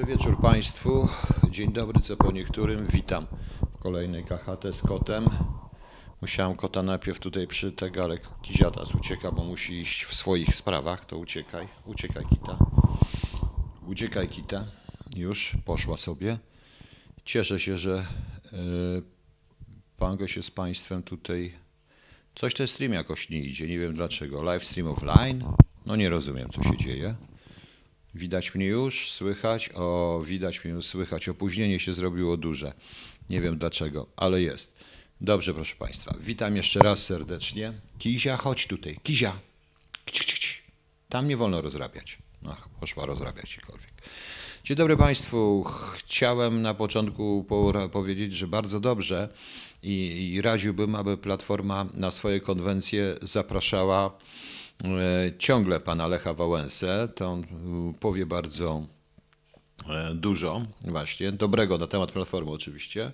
dobry wieczór Państwu. Dzień dobry, co po niektórym. Witam w kolejnej KHT z kotem. Musiałem kota najpierw tutaj przy tego, ale kiziatas ucieka, bo musi iść w swoich sprawach. To uciekaj, uciekaj kita. Uciekaj kita. Już poszła sobie. Cieszę się, że yy, Pango się z Państwem tutaj. Coś ten stream jakoś nie idzie, nie wiem dlaczego. Live stream offline? No nie rozumiem, co się dzieje. Widać mnie już, słychać? O, widać mnie już, słychać. Opóźnienie się zrobiło duże. Nie wiem dlaczego, ale jest. Dobrze, proszę Państwa. Witam jeszcze raz serdecznie. Kizia, chodź tutaj. Kizia. Tam nie wolno rozrabiać. Ach, poszła rozrabiać gdziekolwiek. Dzień dobry Państwu. Chciałem na początku po- powiedzieć, że bardzo dobrze i, i radziłbym, aby Platforma na swoje konwencje zapraszała ciągle pana Lecha Wałęsę. To on y, powie bardzo e, dużo właśnie, dobrego na temat Platformy oczywiście.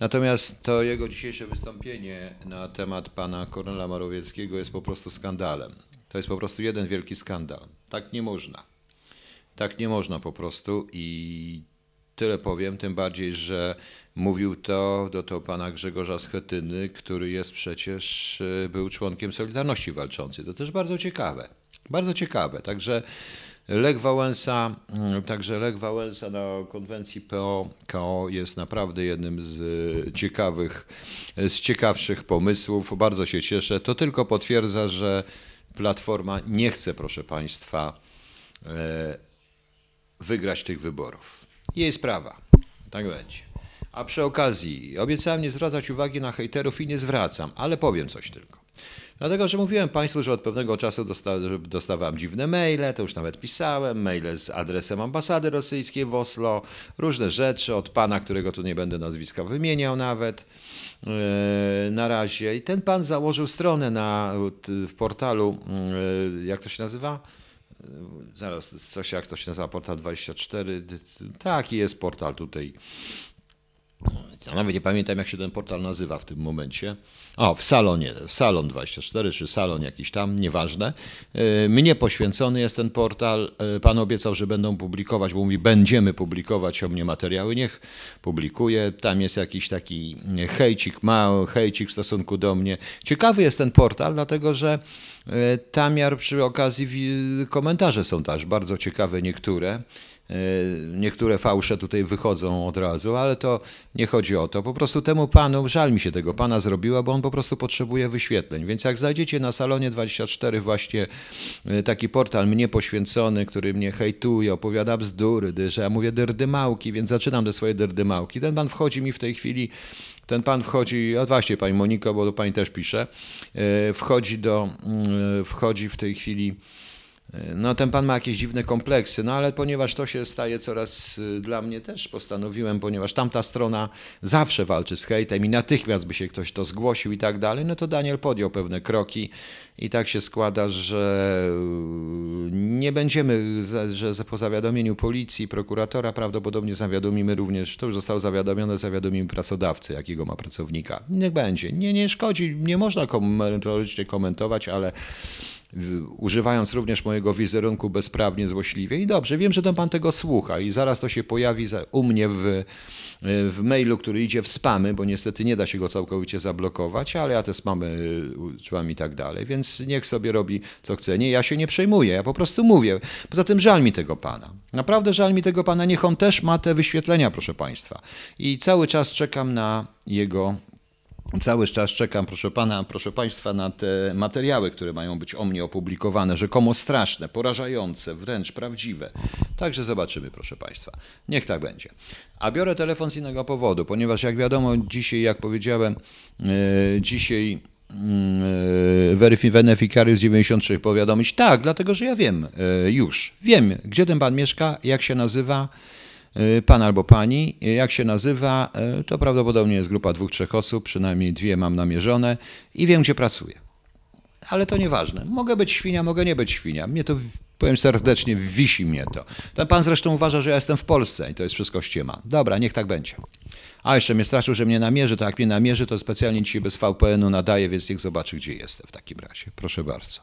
Natomiast to jego dzisiejsze wystąpienie na temat pana Kornela Marowieckiego jest po prostu skandalem. To jest po prostu jeden wielki skandal. Tak nie można. Tak nie można po prostu i tyle powiem, tym bardziej, że mówił to do to pana Grzegorza Schetyny, który jest przecież, y, był członkiem Solidarności Walczącej. To też bardzo ciekawe. Bardzo ciekawe. Także Lech Wałęsa, mm, także Lech Wałęsa na konwencji PO KO jest naprawdę jednym z y, ciekawych, z ciekawszych pomysłów. Bardzo się cieszę. To tylko potwierdza, że Platforma nie chce, proszę państwa, e, wygrać tych wyborów. Jej sprawa. Tak będzie. A przy okazji obiecałem nie zwracać uwagi na hejterów i nie zwracam, ale powiem coś tylko. Dlatego, że mówiłem Państwu, że od pewnego czasu dosta dostawałem dziwne maile, to już nawet pisałem, maile z adresem ambasady rosyjskiej w Oslo, różne rzeczy od pana, którego tu nie będę nazwiska wymieniał nawet yy, na razie. I ten pan założył stronę na, w portalu, yy, jak to się nazywa? Zaraz, coś jak to się nazywa, portal 24. Taki jest portal tutaj. Ja nawet nie pamiętam, jak się ten portal nazywa w tym momencie. O, w salonie, w salon 24, czy salon jakiś tam, nieważne. Yy, Mnie poświęcony jest ten portal. Yy, Pan obiecał, że będą publikować, bo mówi, będziemy publikować o mnie materiały. Niech publikuje. Tam jest jakiś taki hejcik, mały hejcik w stosunku do mnie. Ciekawy jest ten portal, dlatego że yy, Tamiar przy okazji komentarze są też bardzo ciekawe niektóre. E, Niektóre fałsze tutaj wychodzą od razu, ale to nie chodzi o to. Po prostu temu panu, żal mi się tego pana zrobiła, bo on po prostu potrzebuje wyświetleń. Więc jak znajdziecie na salonie 24 właśnie e, taki portal mnie poświęcony, który mnie hejtuje, opowiada bzdury, że ja mówię derdymałki, więc zaczynam te swoje derdymałki. Ten pan wchodzi mi w tej chwili ten pan wchodzi, a właśnie pani Moniko, bo do pani też pisze, e, wchodzi do, mm, wchodzi w tej chwili no ten pan ma jakieś dziwne kompleksy, no ale ponieważ to się staje coraz y, dla mnie też postanowiłem, ponieważ tamta strona zawsze walczy z hejtem i natychmiast by się ktoś to zgłosił i tak dalej, no to Daniel podjął pewne kroki i tak się składa, że y, nie będziemy, że po zawiadomieniu policji, prokuratora prawdopodobnie zawiadomimy również, to już zostało zawiadomione, zawiadomimy pracodawcę, jakiego ma pracownika. Niech będzie. Nie, nie szkodzi, nie można merytorycznie komentować, ale używając również mojego wizerunku bezprawnie, złośliwie. I dobrze, wiem, że ten pan tego słucha i zaraz to się pojawi u mnie w, w mailu, który idzie w spamy, bo niestety nie da się go całkowicie zablokować, ale ja te spamy y, używam i tak dalej, więc niech sobie robi co chce. Nie, ja się nie przejmuję, ja po prostu mówię. Poza tym żal mi tego pana. Naprawdę żal mi tego pana, niech on też ma te wyświetlenia, proszę państwa. I cały czas czekam na jego Cały czas czekam, proszę pana, proszę państwa, na te materiały, które mają być o mnie opublikowane, rzekomo straszne, porażające, wręcz prawdziwe. Także zobaczymy, proszę państwa. Niech tak będzie. A biorę telefon z innego powodu, ponieważ jak wiadomo, dzisiaj, jak powiedziałem, e, dzisiaj mm, Verify Beneficarius 93 powiadomić. Tak, dlatego że ja wiem e, już, wiem, gdzie ten pan mieszka, jak się nazywa, e, pan albo pani, e, jak się nazywa, e, to prawdopodobnie jest grupa dwóch, trzech osób, przynajmniej dwie mam namierzone i wiem, gdzie pracuje. Ale to nieważne. Mogę być świnia, mogę nie być świnia. Mnie to, powiem serdecznie, wisi mnie to. Ten pan zresztą uważa, że ja jestem w Polsce i to jest wszystko ściema. Dobra, niech tak będzie. A jeszcze mnie straszył, że mnie namierzy, to jak mnie namierzy, to specjalnie dzisiaj bez VPN-u nadaje, więc niech zobaczy, gdzie jestem w takim razie. Proszę bardzo.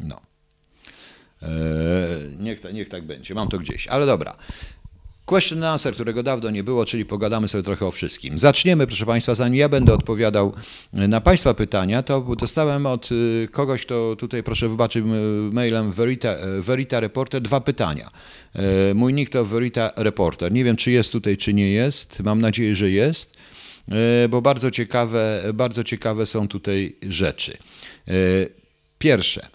No. Eee, niech, ta- niech tak będzie, mam to gdzieś, ale dobra. Question and answer, którego dawno nie było, czyli pogadamy sobie trochę o wszystkim. Zaczniemy, proszę Państwa, zanim ja będę odpowiadał na Państwa pytania, to dostałem od y, kogoś, kto tutaj, proszę wybaczyć, mailem Verita, Verita Reporter dwa pytania. E, mój nick to Verita Reporter. Nie wiem, czy jest tutaj, czy nie jest. Mam nadzieję, że jest, e, bo bardzo ciekawe, bardzo ciekawe są tutaj rzeczy. E, pierwsze.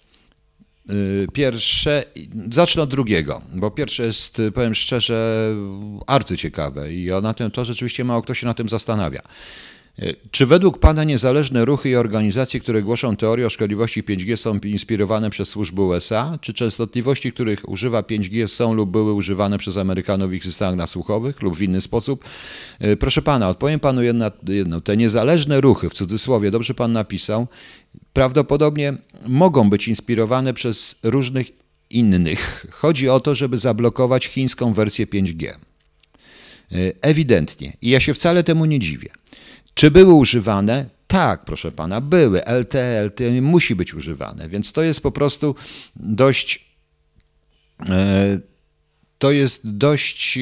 Pierwsze, zacznę od drugiego, bo pierwsze jest, powiem szczerze, arcyciekawe i na tym to rzeczywiście mało kto się na tym zastanawia. Czy według Pana niezależne ruchy i organizacje, które głoszą teorię o szkodliwości 5G są inspirowane przez służby USA? Czy częstotliwości, których używa 5G są lub były używane przez Amerykanów w ich systemach nasłuchowych lub w inny sposób? E, proszę Pana, odpowiem Panu jedno. Te niezależne ruchy, w cudzysłowie, dobrze Pan napisał, prawdopodobnie mogą być inspirowane przez różnych innych. Chodzi o to, żeby zablokować chińską wersję 5G. E, ewidentnie. I ja się wcale temu nie dziwię. Czy były używane? Tak, proszę pana, były. LTE, LTE musi być używane, więc to jest po prostu dość. E, to jest dość e,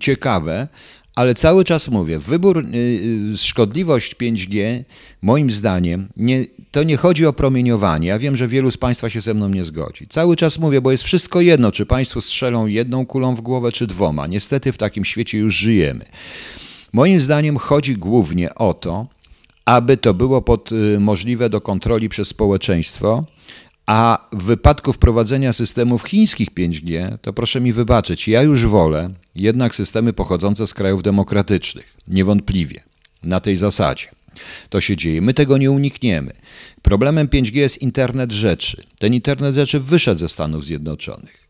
ciekawe, ale cały czas mówię, wybór, e, szkodliwość 5G, moim zdaniem, nie, to nie chodzi o promieniowanie. Ja wiem, że wielu z Państwa się ze mną nie zgodzi. Cały czas mówię, bo jest wszystko jedno, czy Państwo strzelą jedną kulą w głowę, czy dwoma. Niestety w takim świecie już żyjemy. Moim zdaniem chodzi głównie o to, aby to było pod, y, możliwe do kontroli przez społeczeństwo, a w wypadku wprowadzenia systemów chińskich 5G, to proszę mi wybaczyć, ja już wolę jednak systemy pochodzące z krajów demokratycznych, niewątpliwie, na tej zasadzie. To się dzieje. My tego nie unikniemy. Problemem 5G jest internet rzeczy. Ten internet rzeczy wyszedł ze Stanów Zjednoczonych.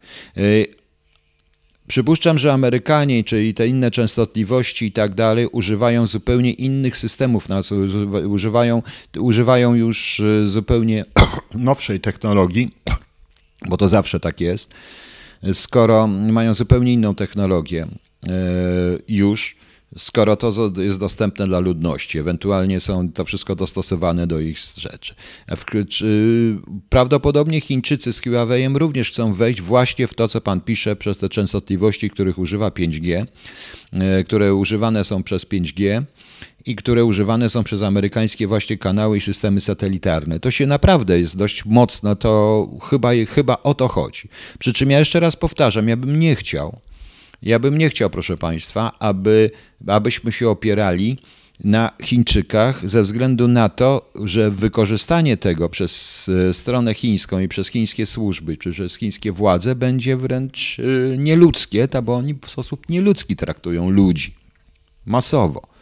Y, Przypuszczam, że Amerykanie, czyli te inne częstotliwości i tak dalej, używają zupełnie innych systemów, używają, używają już e, zupełnie nowszej technologii, bo to zawsze tak jest, skoro mają zupełnie inną technologię e, już skoro to jest dostępne dla ludności. Ewentualnie są to wszystko dostosowane do ich rzeczy. Prawdopodobnie Chińczycy z Huawei'em również chcą wejść właśnie w to, co pan pisze, przez te częstotliwości, których używa 5G, e, które używane są przez 5G i które używane są przez amerykańskie właśnie kanały i systemy satelitarne. To się naprawdę jest dość mocno, to chyba, chyba o to chodzi. Przy czym ja jeszcze raz powtarzam, ja bym nie chciał, ja bym nie chciał, proszę Państwa, aby, abyśmy się opierali na Chińczykach ze względu na to, że wykorzystanie tego przez e, stronę chińską i przez chińskie służby czy przez chińskie władze będzie wręcz e, nieludzkie, bo oni w sposób nieludzki traktują ludzi masowo.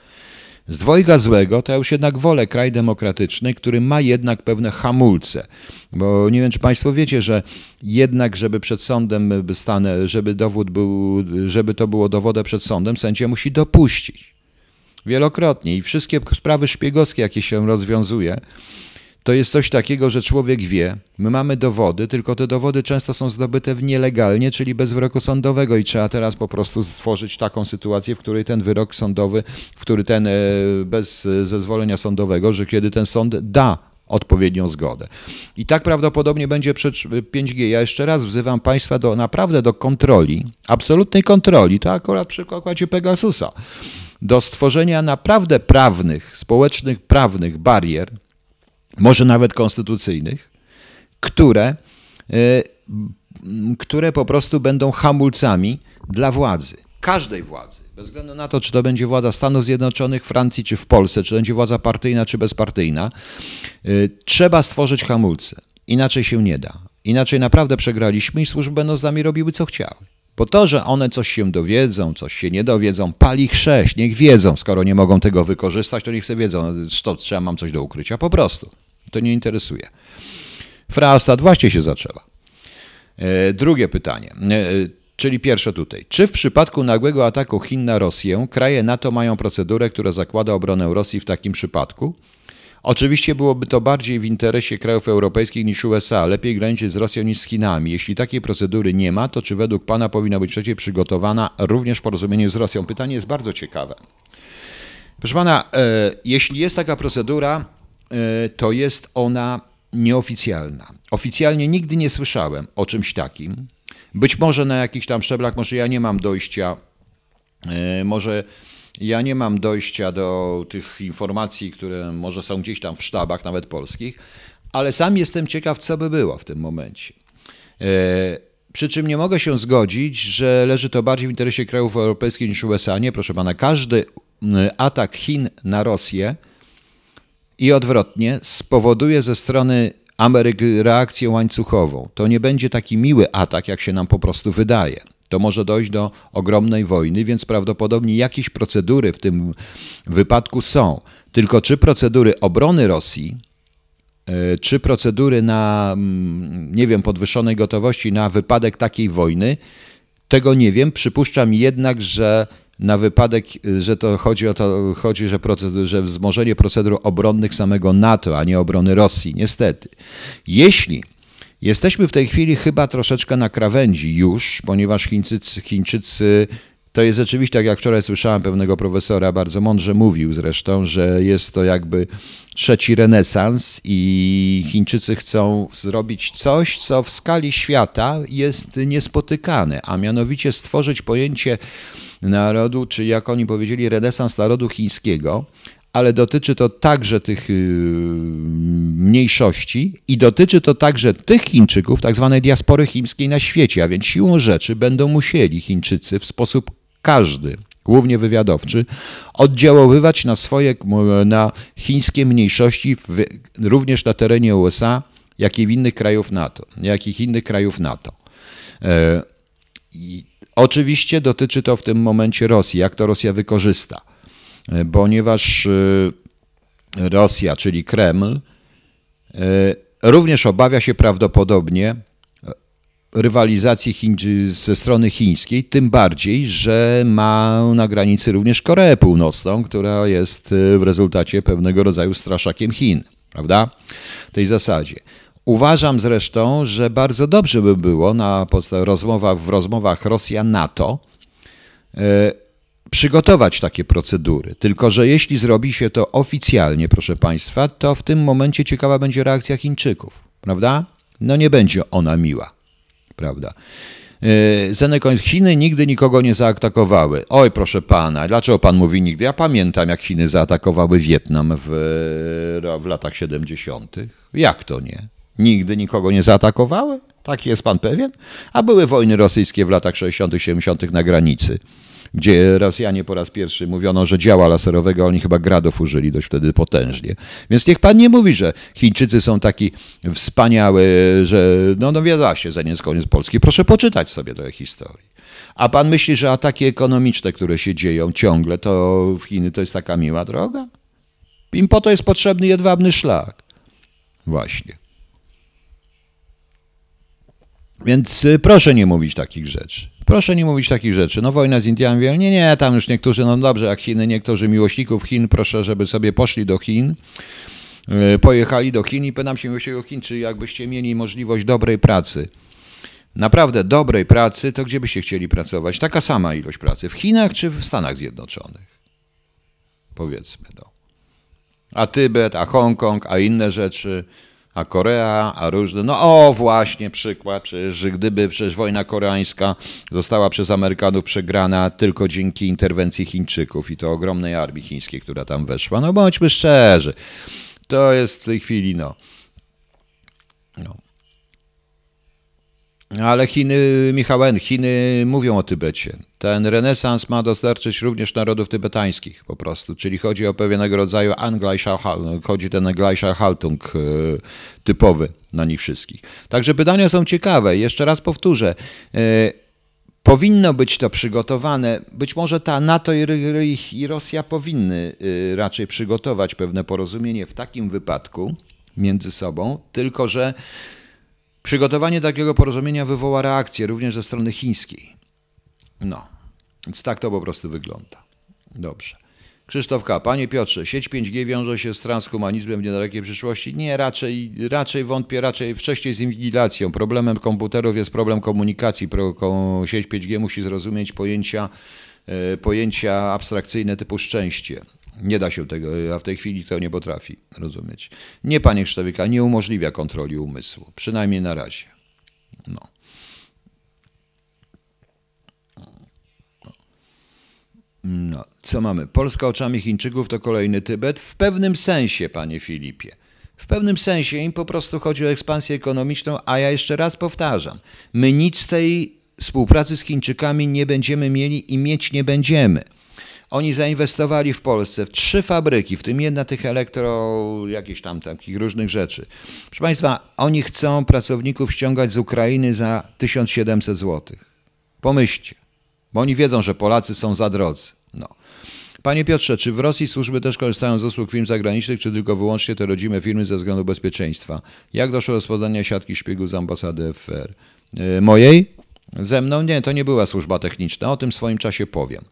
Z dwojga złego to ja już jednak wolę kraj demokratyczny, który ma jednak pewne hamulce. Bo nie wiem, czy Państwo wiecie, że jednak, żeby przed sądem stanę, żeby dowód był, żeby to było dowodem przed sądem, sędzia musi dopuścić. Wielokrotnie i wszystkie sprawy szpiegowskie, jakie się rozwiązuje, to jest coś takiego, że człowiek wie, my mamy dowody, tylko te dowody często są zdobyte nielegalnie, czyli bez wyroku sądowego i trzeba teraz po prostu stworzyć taką sytuację, w której ten wyrok sądowy, w który ten e, bez zezwolenia sądowego, że kiedy ten sąd da odpowiednią zgodę. I tak prawdopodobnie będzie przed 5G. Ja jeszcze raz wzywam Państwa do naprawdę do kontroli, absolutnej kontroli, to akurat przy przykładzie Pegasusa, do stworzenia naprawdę prawnych, społecznych, prawnych barier, może nawet konstytucyjnych, które, e, które po prostu będą hamulcami dla władzy, każdej władzy, bez względu na to, czy to będzie władza Stanów Zjednoczonych, Francji czy w Polsce, czy będzie władza partyjna czy bezpartyjna, e, trzeba stworzyć hamulce. Inaczej się nie da. Inaczej naprawdę przegraliśmy i służby będą z nami robiły co chciały. Po to, że one coś się dowiedzą, coś się nie dowiedzą, pali chrześć, niech wiedzą. Skoro nie mogą tego wykorzystać, to niech sobie wiedzą, że trzeba mam coś do ukrycia, po prostu. To nie interesuje. Freastat właśnie się zaczęła. E, drugie pytanie, e, czyli pierwsze tutaj. Czy w przypadku nagłego ataku Chin na Rosję kraje NATO mają procedurę, która zakłada obronę Rosji w takim przypadku? Oczywiście byłoby to bardziej w interesie krajów europejskich niż USA. Lepiej graniczyć z Rosją niż z Chinami. Jeśli takiej procedury nie ma, to czy według Pana powinna być przecież przygotowana również w porozumieniu z Rosją? Pytanie jest bardzo ciekawe. Proszę Pana, e, jeśli jest taka procedura, E, to jest ona nieoficjalna. Oficjalnie nigdy nie słyszałem o czymś takim. Być może na jakichś tam szczeblach, może ja nie mam dojścia E, może ja nie mam dojścia do tych informacji, które może są gdzieś tam w sztabach, nawet polskich, ale sam jestem ciekaw, co by było w tym momencie. E, przy czym nie mogę się zgodzić, że leży to bardziej w interesie krajów europejskich niż USA. Nie, proszę pana, każdy atak Chin na Rosję i odwrotnie spowoduje ze strony Ameryki reakcję łańcuchową. To nie będzie taki miły atak, jak się nam po prostu wydaje. To może dojść do ogromnej wojny, więc prawdopodobnie jakieś procedury w tym wypadku są. Tylko czy procedury obrony Rosji, e, czy procedury na, mm, nie wiem, podwyższonej gotowości na wypadek takiej wojny, tego nie wiem. Przypuszczam jednak, że na wypadek, że to chodzi o to, chodzi, że, procedur, że wzmożenie procedur obronnych samego NATO, a nie obrony Rosji, niestety. Jeśli jesteśmy w tej chwili chyba troszeczkę na krawędzi już, ponieważ Chińczycy, Chińczycy to jest rzeczywiście, tak jak wczoraj słyszałem pewnego profesora, bardzo mądrze mówił zresztą, że jest to jakby trzeci renesans i Chińczycy chcą zrobić coś, co w skali świata jest niespotykane, a mianowicie stworzyć pojęcie narodu, czy jak oni powiedzieli, renesans narodu chińskiego, ale dotyczy to także tych y, mniejszości i dotyczy to także tych Chińczyków, tak zwanej diaspory chińskiej na świecie, a więc siłą rzeczy będą musieli Chińczycy w sposób każdy, głównie wywiadowczy, oddziaływać na swoje, na chińskie mniejszości w, również na terenie USA, jak i w innych krajów NATO, jak i innych krajów NATO. E, I Oczywiście dotyczy to w tym momencie Rosji, jak to Rosja wykorzysta, e, ponieważ e, Rosja, czyli Kreml, e, również obawia się prawdopodobnie rywalizacji Chiń, ze strony chińskiej, tym bardziej, że ma na granicy również Koreę Północną, która jest w rezultacie pewnego rodzaju straszakiem Chin, prawda? W tej zasadzie. Uważam zresztą, że bardzo dobrze by było na rozmowach, w rozmowach Rosja-NATO e, przygotować takie procedury. Tylko, że jeśli zrobi się to oficjalnie, proszę Państwa, to w tym momencie ciekawa będzie reakcja Chińczyków, prawda? No nie będzie ona miła, prawda? E, Zenek, Chiny nigdy nikogo nie zaatakowały. Oj, proszę pana, dlaczego pan mówi nigdy? Ja pamiętam, jak Chiny zaatakowały Wietnam w, w latach 70. Jak to nie? Nigdy nikogo nie zaatakowały? Tak jest pan pewien? A były wojny rosyjskie w latach 60., 70. na granicy, gdzie Rosjanie po raz pierwszy mówiono, że działa laserowego, oni chyba gradów użyli dość wtedy potężnie. Więc niech pan nie mówi, że Chińczycy są taki wspaniały, że no, no wie się, za nie koniec Polski. Proszę poczytać sobie tę historię. A pan myśli, że ataki ekonomiczne, które się dzieją ciągle, to w Chiny to jest taka miła droga? Im po to jest potrzebny jedwabny szlak. Właśnie. Więc y, proszę nie mówić takich rzeczy. Proszę nie mówić takich rzeczy. No wojna z Indiami, nie, nie, tam już niektórzy, no dobrze, jak Chiny, niektórzy miłośników Chin, proszę, żeby sobie poszli do Chin, y, pojechali do Chin i pytam się miłośników Chin, czy jakbyście mieli możliwość dobrej pracy, naprawdę dobrej pracy, to gdzie byście chcieli pracować? Taka sama ilość pracy, w Chinach czy w Stanach Zjednoczonych? Powiedzmy, no. A Tybet, a Hongkong, a inne rzeczy, a Korea, a różne. No o, właśnie przykład, że gdyby przecież wojna koreańska została przez Amerykanów przegrana tylko dzięki interwencji Chińczyków i to ogromnej armii chińskiej, która tam weszła. No bądźmy szczerzy. To jest w tej chwili, no. no. Ale Chiny, Michałem, Chiny mówią o Tybecie. Ten renesans ma dostarczyć również narodów tybetańskich po prostu, czyli chodzi o pewnego rodzaju chodzi ten Gleichschaltung e, typowy na nich wszystkich. Także pytania są ciekawe. Jeszcze raz powtórzę. E, powinno być to przygotowane. Być może ta NATO i Rosja powinny e, raczej przygotować pewne porozumienie w takim wypadku między sobą, tylko że Przygotowanie takiego porozumienia wywoła reakcję również ze strony chińskiej. No, więc tak to po prostu wygląda. Dobrze. Krzysztof K. Panie Piotrze, sieć 5G wiąże się z transhumanizmem w niedalekiej przyszłości? Nie, raczej, raczej wątpię, raczej wcześniej z inwigilacją. Problemem komputerów jest problem komunikacji. Sieć 5G musi zrozumieć pojęcia, e, pojęcia abstrakcyjne typu szczęście. Nie da się tego, a w tej chwili to nie potrafi rozumieć. Nie, panie Krzysztofika, nie umożliwia kontroli umysłu, przynajmniej na razie. No. No, co mamy? Polska oczami Chińczyków to kolejny Tybet? W pewnym sensie, panie Filipie. W pewnym sensie im po prostu chodzi o ekspansję ekonomiczną, a ja jeszcze raz powtarzam, my nic z tej współpracy z Chińczykami nie będziemy mieli i mieć nie będziemy. Oni zainwestowali w Polsce w trzy fabryki, w tym jedna tych elektro, jakieś tam takich różnych rzeczy. Proszę Państwa, oni chcą pracowników ściągać z Ukrainy za 1700 zł. Pomyślcie, bo oni wiedzą, że Polacy są za drodzy. No. Panie Piotrze, czy w Rosji służby też korzystają z usług firm zagranicznych, czy tylko wyłącznie te rodzime firmy ze względu bezpieczeństwa? Jak doszło do rozpoznania siatki szpiegów z ambasady FR? Yy, mojej? Ze mną? Nie, to nie była służba techniczna, o tym w swoim czasie powiem.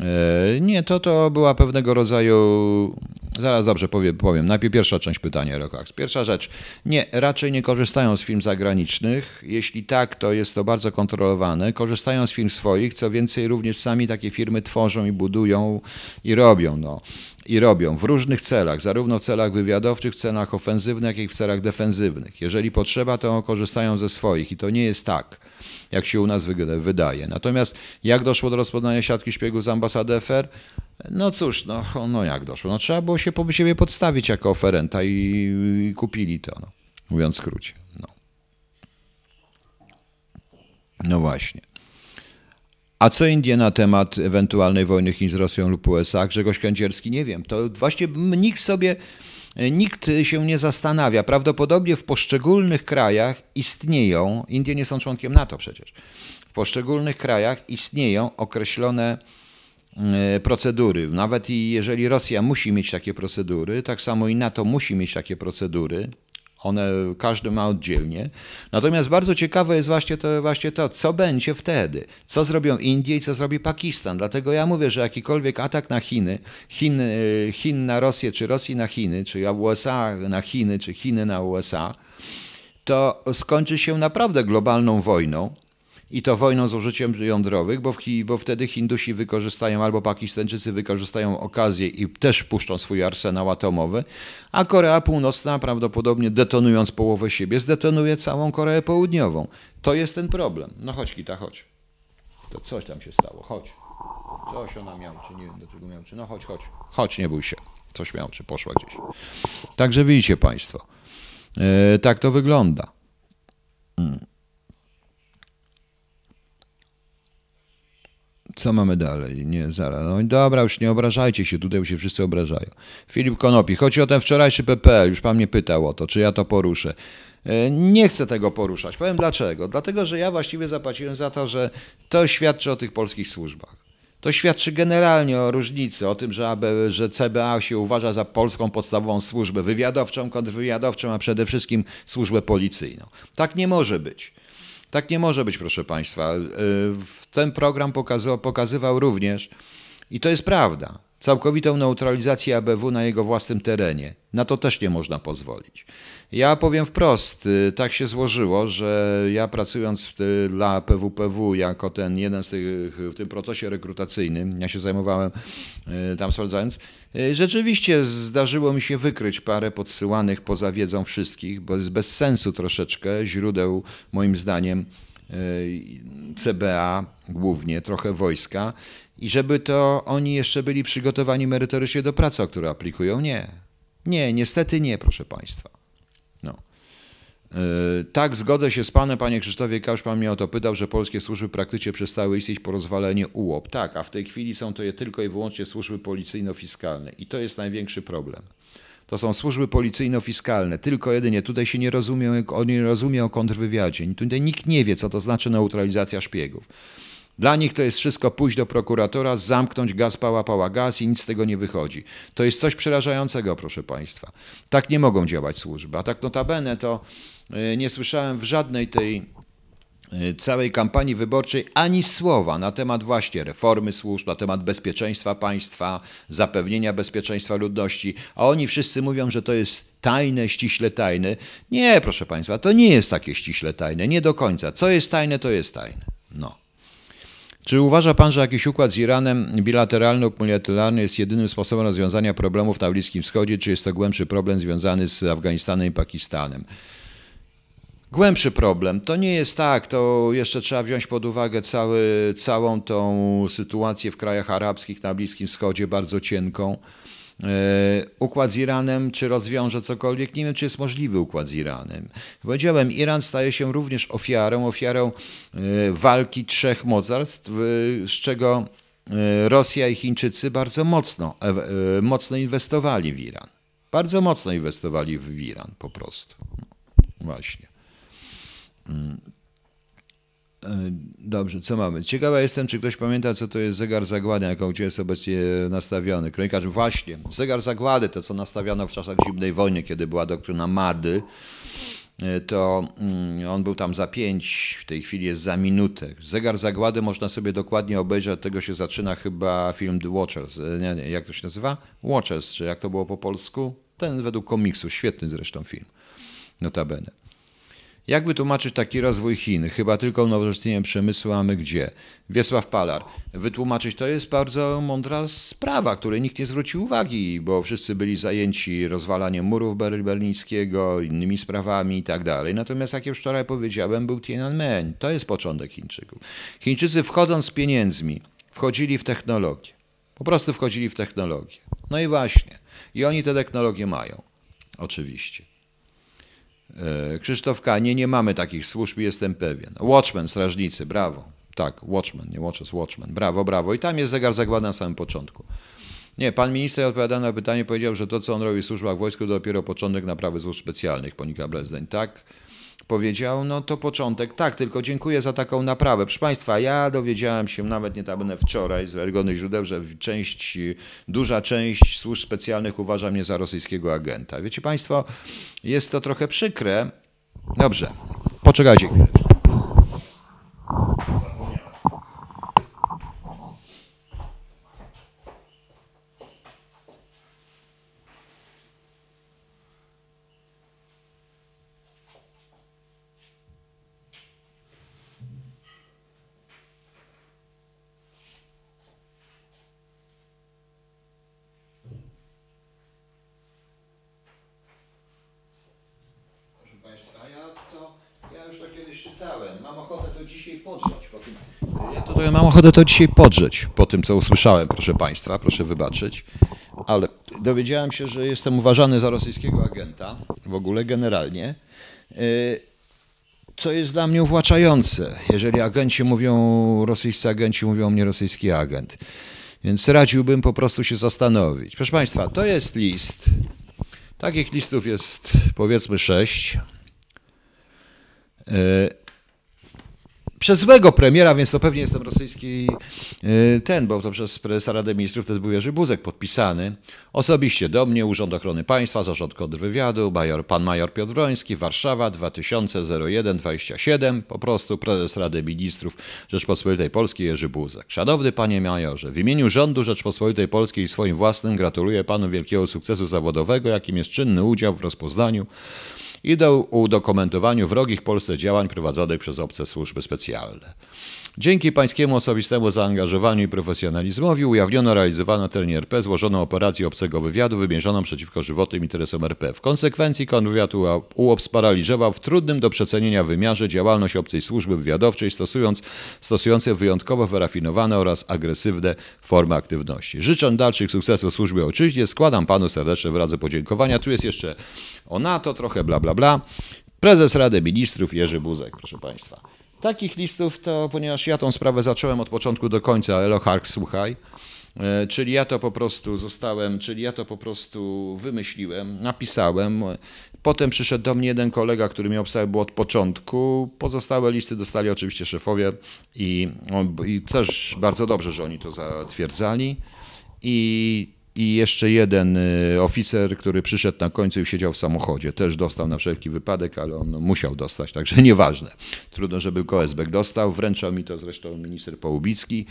E, nie, to, to była pewnego rodzaju. Zaraz dobrze powiem, powiem. Najpierw pierwsza część pytania, Rokax. Pierwsza rzecz. Nie, raczej nie korzystają z firm zagranicznych. Jeśli tak, to jest to bardzo kontrolowane. Korzystają z firm swoich, co więcej, również sami takie firmy tworzą i budują i robią. No. I robią w różnych celach, zarówno w celach wywiadowczych, w celach ofensywnych, jak i w celach defensywnych. Jeżeli potrzeba, to korzystają ze swoich i to nie jest tak jak się u nas wydaje. Natomiast jak doszło do rozpoznania siatki szpiegów z ambasady FR? No cóż, no, no jak doszło? No trzeba było się po siebie podstawić jako oferenta i, i kupili to, no, mówiąc w skrócie. No. no właśnie. A co Indie na temat ewentualnej wojny Chin z Rosją lub USA? Grzegorz Kędzierski, nie wiem. To właśnie nikt sobie nikt się nie zastanawia. Prawdopodobnie w poszczególnych krajach istnieją, Indie nie są członkiem NATO przecież, w poszczególnych krajach istnieją określone e, procedury. Nawet i jeżeli Rosja musi mieć takie procedury, tak samo i NATO musi mieć takie procedury, one każdy ma oddzielnie. Natomiast bardzo ciekawe jest właśnie to, właśnie to, co będzie wtedy. Co zrobią Indie i co zrobi Pakistan. Dlatego ja mówię, że jakikolwiek atak na Chiny, Chin, Chin na Rosję, czy Rosji na Chiny, czy USA na Chiny, czy Chiny na USA, to skończy się naprawdę globalną wojną i to wojną z użyciem jądrowych, bo, w, bo wtedy Hindusi wykorzystają albo Pakistańczycy wykorzystają okazję i też wpuszczą swój arsenał atomowy, a Korea Północna prawdopodobnie detonując połowę siebie zdetonuje całą Koreę Południową. To jest ten problem. No chodź Kita, chodź. To coś tam się stało, chodź. Coś ona miał, czy nie wiem do czego miał, czy no chodź, chodź. Chodź, nie bój się. Coś miał, czy poszła gdzieś. Także widzicie Państwo. Yy, tak to wygląda. Hmm. Co mamy dalej? Nie, zaraz. No dobra, już nie obrażajcie się, tutaj się wszyscy obrażają. Filip Konopi, chodzi o ten wczorajszy PPL, już pan mnie pytał o to, czy ja to poruszę. E, nie chcę tego poruszać. Powiem dlaczego. Dlatego, że ja właściwie zapłaciłem za to, że to świadczy o tych polskich służbach. To świadczy generalnie o różnicy, o tym, że, AB, że CBA się uważa za polską podstawową służbę wywiadowczą, kontrwywiadowczą, a przede wszystkim służbę policyjną. Tak nie może być. Tak nie może być, proszę Państwa. E, ten program pokazywał, pokazywał również, i to jest prawda, całkowitą neutralizację ABW na jego własnym terenie. Na to też nie można pozwolić. Ja powiem wprost, y, tak się złożyło, że ja pracując dla PWPW jako ten jeden z tych, w tym procesie rekrutacyjnym, ja się zajmowałem y, tam sprawdzając, y, rzeczywiście zdarzyło mi się wykryć parę podsyłanych poza wiedzą wszystkich, bo jest bez sensu troszeczkę źródeł moim zdaniem CBA głównie, trochę wojska i żeby to oni jeszcze byli przygotowani merytorycznie do pracy, o które aplikują. Nie. Nie, niestety nie, proszę Państwa. No. Yy, tak, zgodzę się z Panem, Panie Krzysztofie Kausz, Pan mnie o to pytał, że polskie służby praktycznie przestały istnieć po rozwaleniu UOP. Tak, a w tej chwili są to je tylko i wyłącznie służby policyjno-fiskalne i to jest największy problem. To są służby policyjno-fiskalne, tylko jedynie. Tutaj się nie rozumie, nie rozumie o kontrwywiadzie. Tutaj nikt nie wie, co to znaczy neutralizacja szpiegów. Dla nich to jest wszystko pójść do prokuratora, zamknąć gaz, pała, pała gaz i nic z tego nie wychodzi. To jest coś przerażającego, proszę Państwa. Tak nie mogą działać służby. A tak notabene to e, nie słyszałem w żadnej tej e, całej kampanii wyborczej ani słowa na temat właśnie reformy służb, na temat bezpieczeństwa państwa, zapewnienia bezpieczeństwa ludności, a oni wszyscy mówią, że to jest tajne, ściśle tajne. Nie, proszę Państwa, to nie jest takie ściśle tajne, nie do końca. Co jest tajne, to jest tajne. No. Czy uważa Pan, że jakiś układ z Iranem, bilateralny lub multilateralny, jest jedynym sposobem rozwiązania problemów na Bliskim Wschodzie, czy jest to głębszy problem związany z Afganistanem i Pakistanem? Głębszy problem. To nie jest tak, to jeszcze trzeba wziąć pod uwagę cały, całą tą sytuację w krajach arabskich na Bliskim Wschodzie, bardzo cienką. E, układ z Iranem, czy rozwiąże cokolwiek? Nie wiem, czy jest możliwy układ z Iranem. Powiedziałem, Iran staje się również ofiarą, ofiarą e, walki trzech mocarstw, z czego e, Rosja i Chińczycy bardzo mocno, mocno inwestowali w Iran. Bardzo mocno inwestowali w Iran po prostu. Właśnie. Mm. Dobrze, co mamy? Ciekawa jestem, czy ktoś pamięta, co to jest zegar zagłady, jaką gdzie jest obecnie nastawiony. Kronikarz, właśnie, zegar zagłady, to co nastawiano w czasach zimnej wojny, kiedy była doktryna Mady, to mm, on był tam za pięć, w tej chwili jest za minutę. Zegar zagłady można sobie dokładnie obejrzeć, od tego się zaczyna chyba film The Watchers. Nie, nie, jak to się nazywa? Watchers, czy jak to było po polsku? Ten według komiksu, świetny zresztą film, notabene. Jak wytłumaczyć taki rozwój Chin? Chyba tylko unowocześnieniem przemysłu, a my gdzie? Wiesław Palar. Wytłumaczyć to jest bardzo mądra sprawa, której nikt nie zwrócił uwagi, bo wszyscy byli zajęci rozwalaniem murów berlińskiego, innymi sprawami i tak dalej. Natomiast jak już wczoraj powiedziałem, był Tiananmen. To jest początek Chińczyków. Chińczycy wchodząc z pieniędzmi, wchodzili w technologię. Po prostu wchodzili w technologię. No i właśnie. I oni te technologie mają. Oczywiście. E, Krzysztof K. Nie, nie mamy takich służb, jestem pewien. Watchman, strażnicy, brawo. Tak, Watchman, nie Watches, Watchman. Brawo, brawo. I tam jest zegar zagłady na samym początku. Nie, pan minister odpowiadając na pytanie powiedział, że to, co on robi w służbach wojsku, to dopiero początek naprawy służb specjalnych, ponika Brezdeń. Tak, powiedział, no to początek. Tak, tylko dziękuję za taką naprawę. Proszę Państwa, ja dowiedziałem się nawet nie tam wczoraj z wiarygodnych źródeł, że część, duża część służb specjalnych uważa mnie za rosyjskiego agenta. Wiecie Państwo, jest to trochę przykre. Dobrze, poczekajcie chwilę. To mam ochotę to dzisiaj podrzeć po tym, co usłyszałem, proszę Państwa, proszę wybaczyć. Ale dowiedziałem się, że jestem uważany za rosyjskiego agenta, w ogóle generalnie, y, co jest dla mnie uwłaczające, jeżeli agenci mówią, rosyjscy agenci mówią mnie rosyjski agent. Więc radziłbym po prostu się zastanowić. Proszę Państwa, to jest list. Takich listów jest powiedzmy sześć. Przez złego premiera, więc to pewnie jestem rosyjski y, ten, bo to przez prezesa Rady Ministrów wtedy był Jerzy Buzek podpisany. Osobiście do mnie, Urząd Ochrony Państwa, Zarząd Kontrwywiadu, major, pan major Piotr Wroński, Warszawa 2001-27, po prostu prezes Rady Ministrów Rzeczpospolitej Polskiej Jerzy Buzek. Szanowny panie majorze, w imieniu rządu Rzeczpospolitej Polskiej i swoim własnym gratuluję panu wielkiego sukcesu zawodowego, jakim jest czynny udział w rozpoznaniu i do udokumentowaniu wrogich Polsce działań prowadzonych przez obce służby specjalne. Dzięki pańskiemu osobistemu zaangażowaniu i profesjonalizmowi ujawniono realizowaną terenie RP złożoną operację obcego wywiadu wymierzoną przeciwko żywotnym interesom RP. W konsekwencji kontrwywiad UOP sparaliżował w trudnym do przecenienia wymiarze działalność obcej służby wywiadowczej stosując, stosującej wyjątkowo wyrafinowane oraz agresywne formy aktywności. Życzę dalszych sukcesów służby ojczyźnie, składam panu serdeczne wyrazy podziękowania. Tu jest jeszcze o NATO, trochę bla bla bla. Prezes Rady Ministrów Jerzy Buzek, proszę państwa. Takich listów to, ponieważ ja tą sprawę zacząłem od początku do końca, Elohark, słuchaj, e, czyli ja to po prostu zostałem, czyli ja to po prostu wymyśliłem, napisałem. Potem przyszedł do mnie jeden kolega, który miał obstawiał od początku. Pozostałe listy dostali oczywiście szefowie i, i też bardzo dobrze, że oni to zatwierdzali. I i jeszcze jeden y, oficer, który przyszedł na końcu i siedział w samochodzie. Też dostał na wszelki wypadek, ale on musiał dostać, także nieważne. Trudno, żeby Koesbek dostał. Wręczał mi to zresztą minister Połubicki.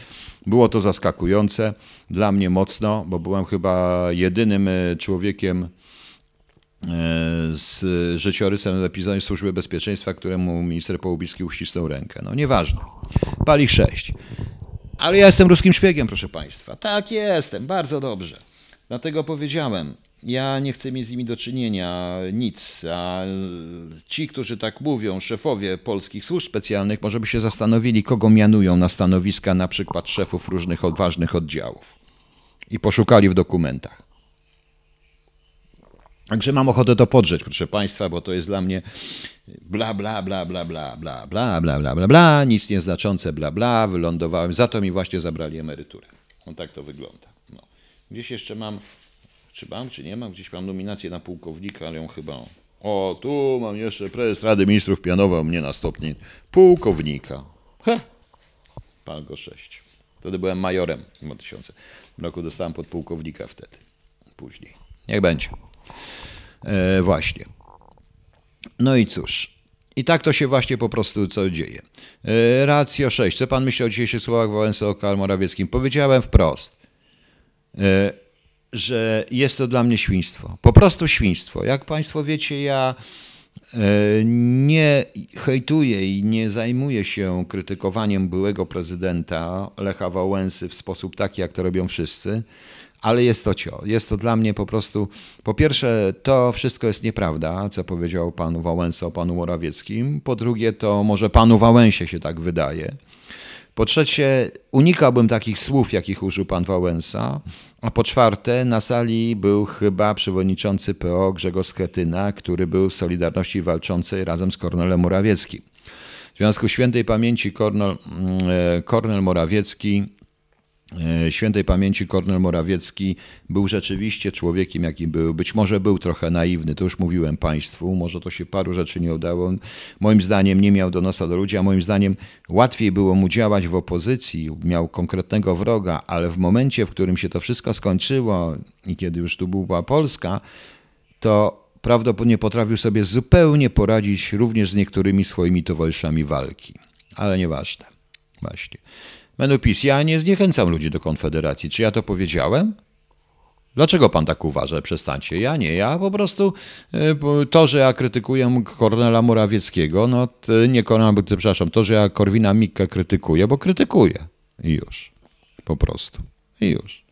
Było to zaskakujące dla mnie mocno, bo byłem chyba jedynym y, człowiekiem y, z życiorysem epizodu Służby Bezpieczeństwa, któremu minister Połubicki uścisnął rękę. No nieważne. Pali 6. Ale ja jestem ruskim szpiegiem, proszę Państwa. Tak jestem, bardzo dobrze. Dlatego powiedziałem, Ja nie chcę mieć z nimi do czynienia nic, a ci, którzy tak mówią, szefowie polskich służb specjalnych, może by się zastanowili, kogo mianują na stanowiska na przykład szefów różnych ważnych oddziałów i poszukali w dokumentach. Także mam ochotę to podrzeć, proszę Państwa, bo to jest dla mnie bla, bla, bla, bla, bla, bla, bla, bla, bla, bla, bla, nic nieznaczące, bla, bla, wylądowałem, za to mi właśnie zabrali emeryturę. No tak to wygląda. Gdzieś jeszcze mam, czy mam, czy nie mam, gdzieś mam nominację na pułkownika, ale ją chyba... O, tu mam jeszcze prezes Rady Ministrów pianował mnie na stopniu pułkownika. He! Pan go sześć. Wtedy byłem majorem w 2000 roku, dostałem podpułkownika wtedy, później. Niech będzie. E, właśnie. No i cóż. I tak to się właśnie po prostu co dzieje. E, Racja 6. Co pan myśli o dzisiejszych słowach Wałęsy o Karl Morawieckim? Powiedziałem wprost, że jest to dla mnie świństwo. Po prostu świństwo. Jak państwo wiecie, ja e, nie hejtuję i nie zajmuję się krytykowaniem byłego prezydenta Lecha Wałęsy w sposób taki, jak to robią wszyscy ale jest to cio. Jest to dla mnie po prostu, po pierwsze, to wszystko jest nieprawda, co powiedział pan Wałęsa o panu Morawieckim. Po drugie, to może panu Wałęsie się tak wydaje. Po trzecie, unikałbym takich słów, jakich użył pan Wałęsa. A po czwarte, na sali był chyba przewodniczący PO Grzegorz Schetyna, który był w Solidarności Walczącej razem z Kornelem Morawieckim. W związku świętej pamięci Kornel, mm, e, Kornel Morawiecki świętej pamięci Kornel Morawiecki był rzeczywiście człowiekiem, jaki był. Być może był trochę naiwny, to już mówiłem Państwu, może to się paru rzeczy nie udało. Moim zdaniem nie miał do nosa do ludzi, a moim zdaniem łatwiej było mu działać w opozycji, miał konkretnego wroga, ale w momencie, w którym się to wszystko skończyło i kiedy już tu była Polska, to prawdopodobnie potrafił sobie zupełnie poradzić również z niektórymi swoimi towarzyszami walki. Ale nieważne. Właśnie. Menupis, ja nie zniechęcam ludzi do Konfederacji. Czy ja to powiedziałem? Dlaczego pan tak uważa? Przestańcie. Ja nie. Ja po prostu e, to, że ja krytykuję Kornela Morawieckiego, no nie Kornela, przepraszam, to, że ja Korwina Mikke krytykuję, bo krytykuję. I już. Po prostu. I już.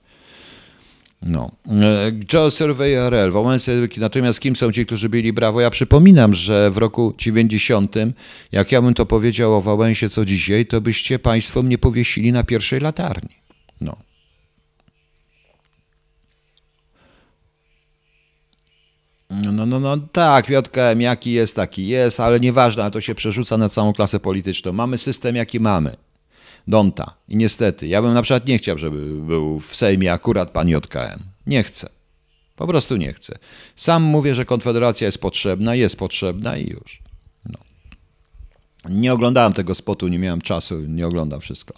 No. E, Joe Survey RL, natomiast kim są ci, którzy byli brawo? Ja przypominam, że w roku 90, jak ja bym to powiedział o Wałęsie co dzisiaj, to byście państwo mnie powiesili na pierwszej latarni. No. No, no, no, no tak, JKM jaki jest, taki jest, ale nieważne, to się przerzuca na całą klasę polityczną. Mamy system, jaki mamy. Donta. I niestety, ja bym na przykład nie chciał, żeby był w Sejmie akurat pan JKM. Nie chcę. Po prostu nie chcę. Sam mówię, że Konfederacja jest potrzebna, jest potrzebna i już. No. Nie oglądałem tego spotu, nie miałem czasu, nie oglądam wszystko.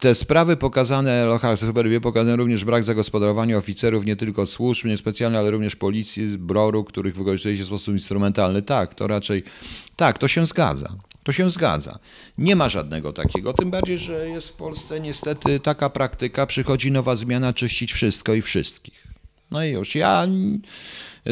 Te sprawy pokazane, Lochar Superwie pokazują również brak zagospodarowania oficerów nie tylko służb niespecjalnych, ale również policji, broru, których wykorzystuje się w sposób instrumentalny. Tak, to raczej, tak, to się zgadza. To się zgadza. Nie ma żadnego takiego, tym bardziej, że jest w Polsce niestety taka praktyka, przychodzi nowa zmiana, czyścić wszystko i wszystkich. No i już. Ja,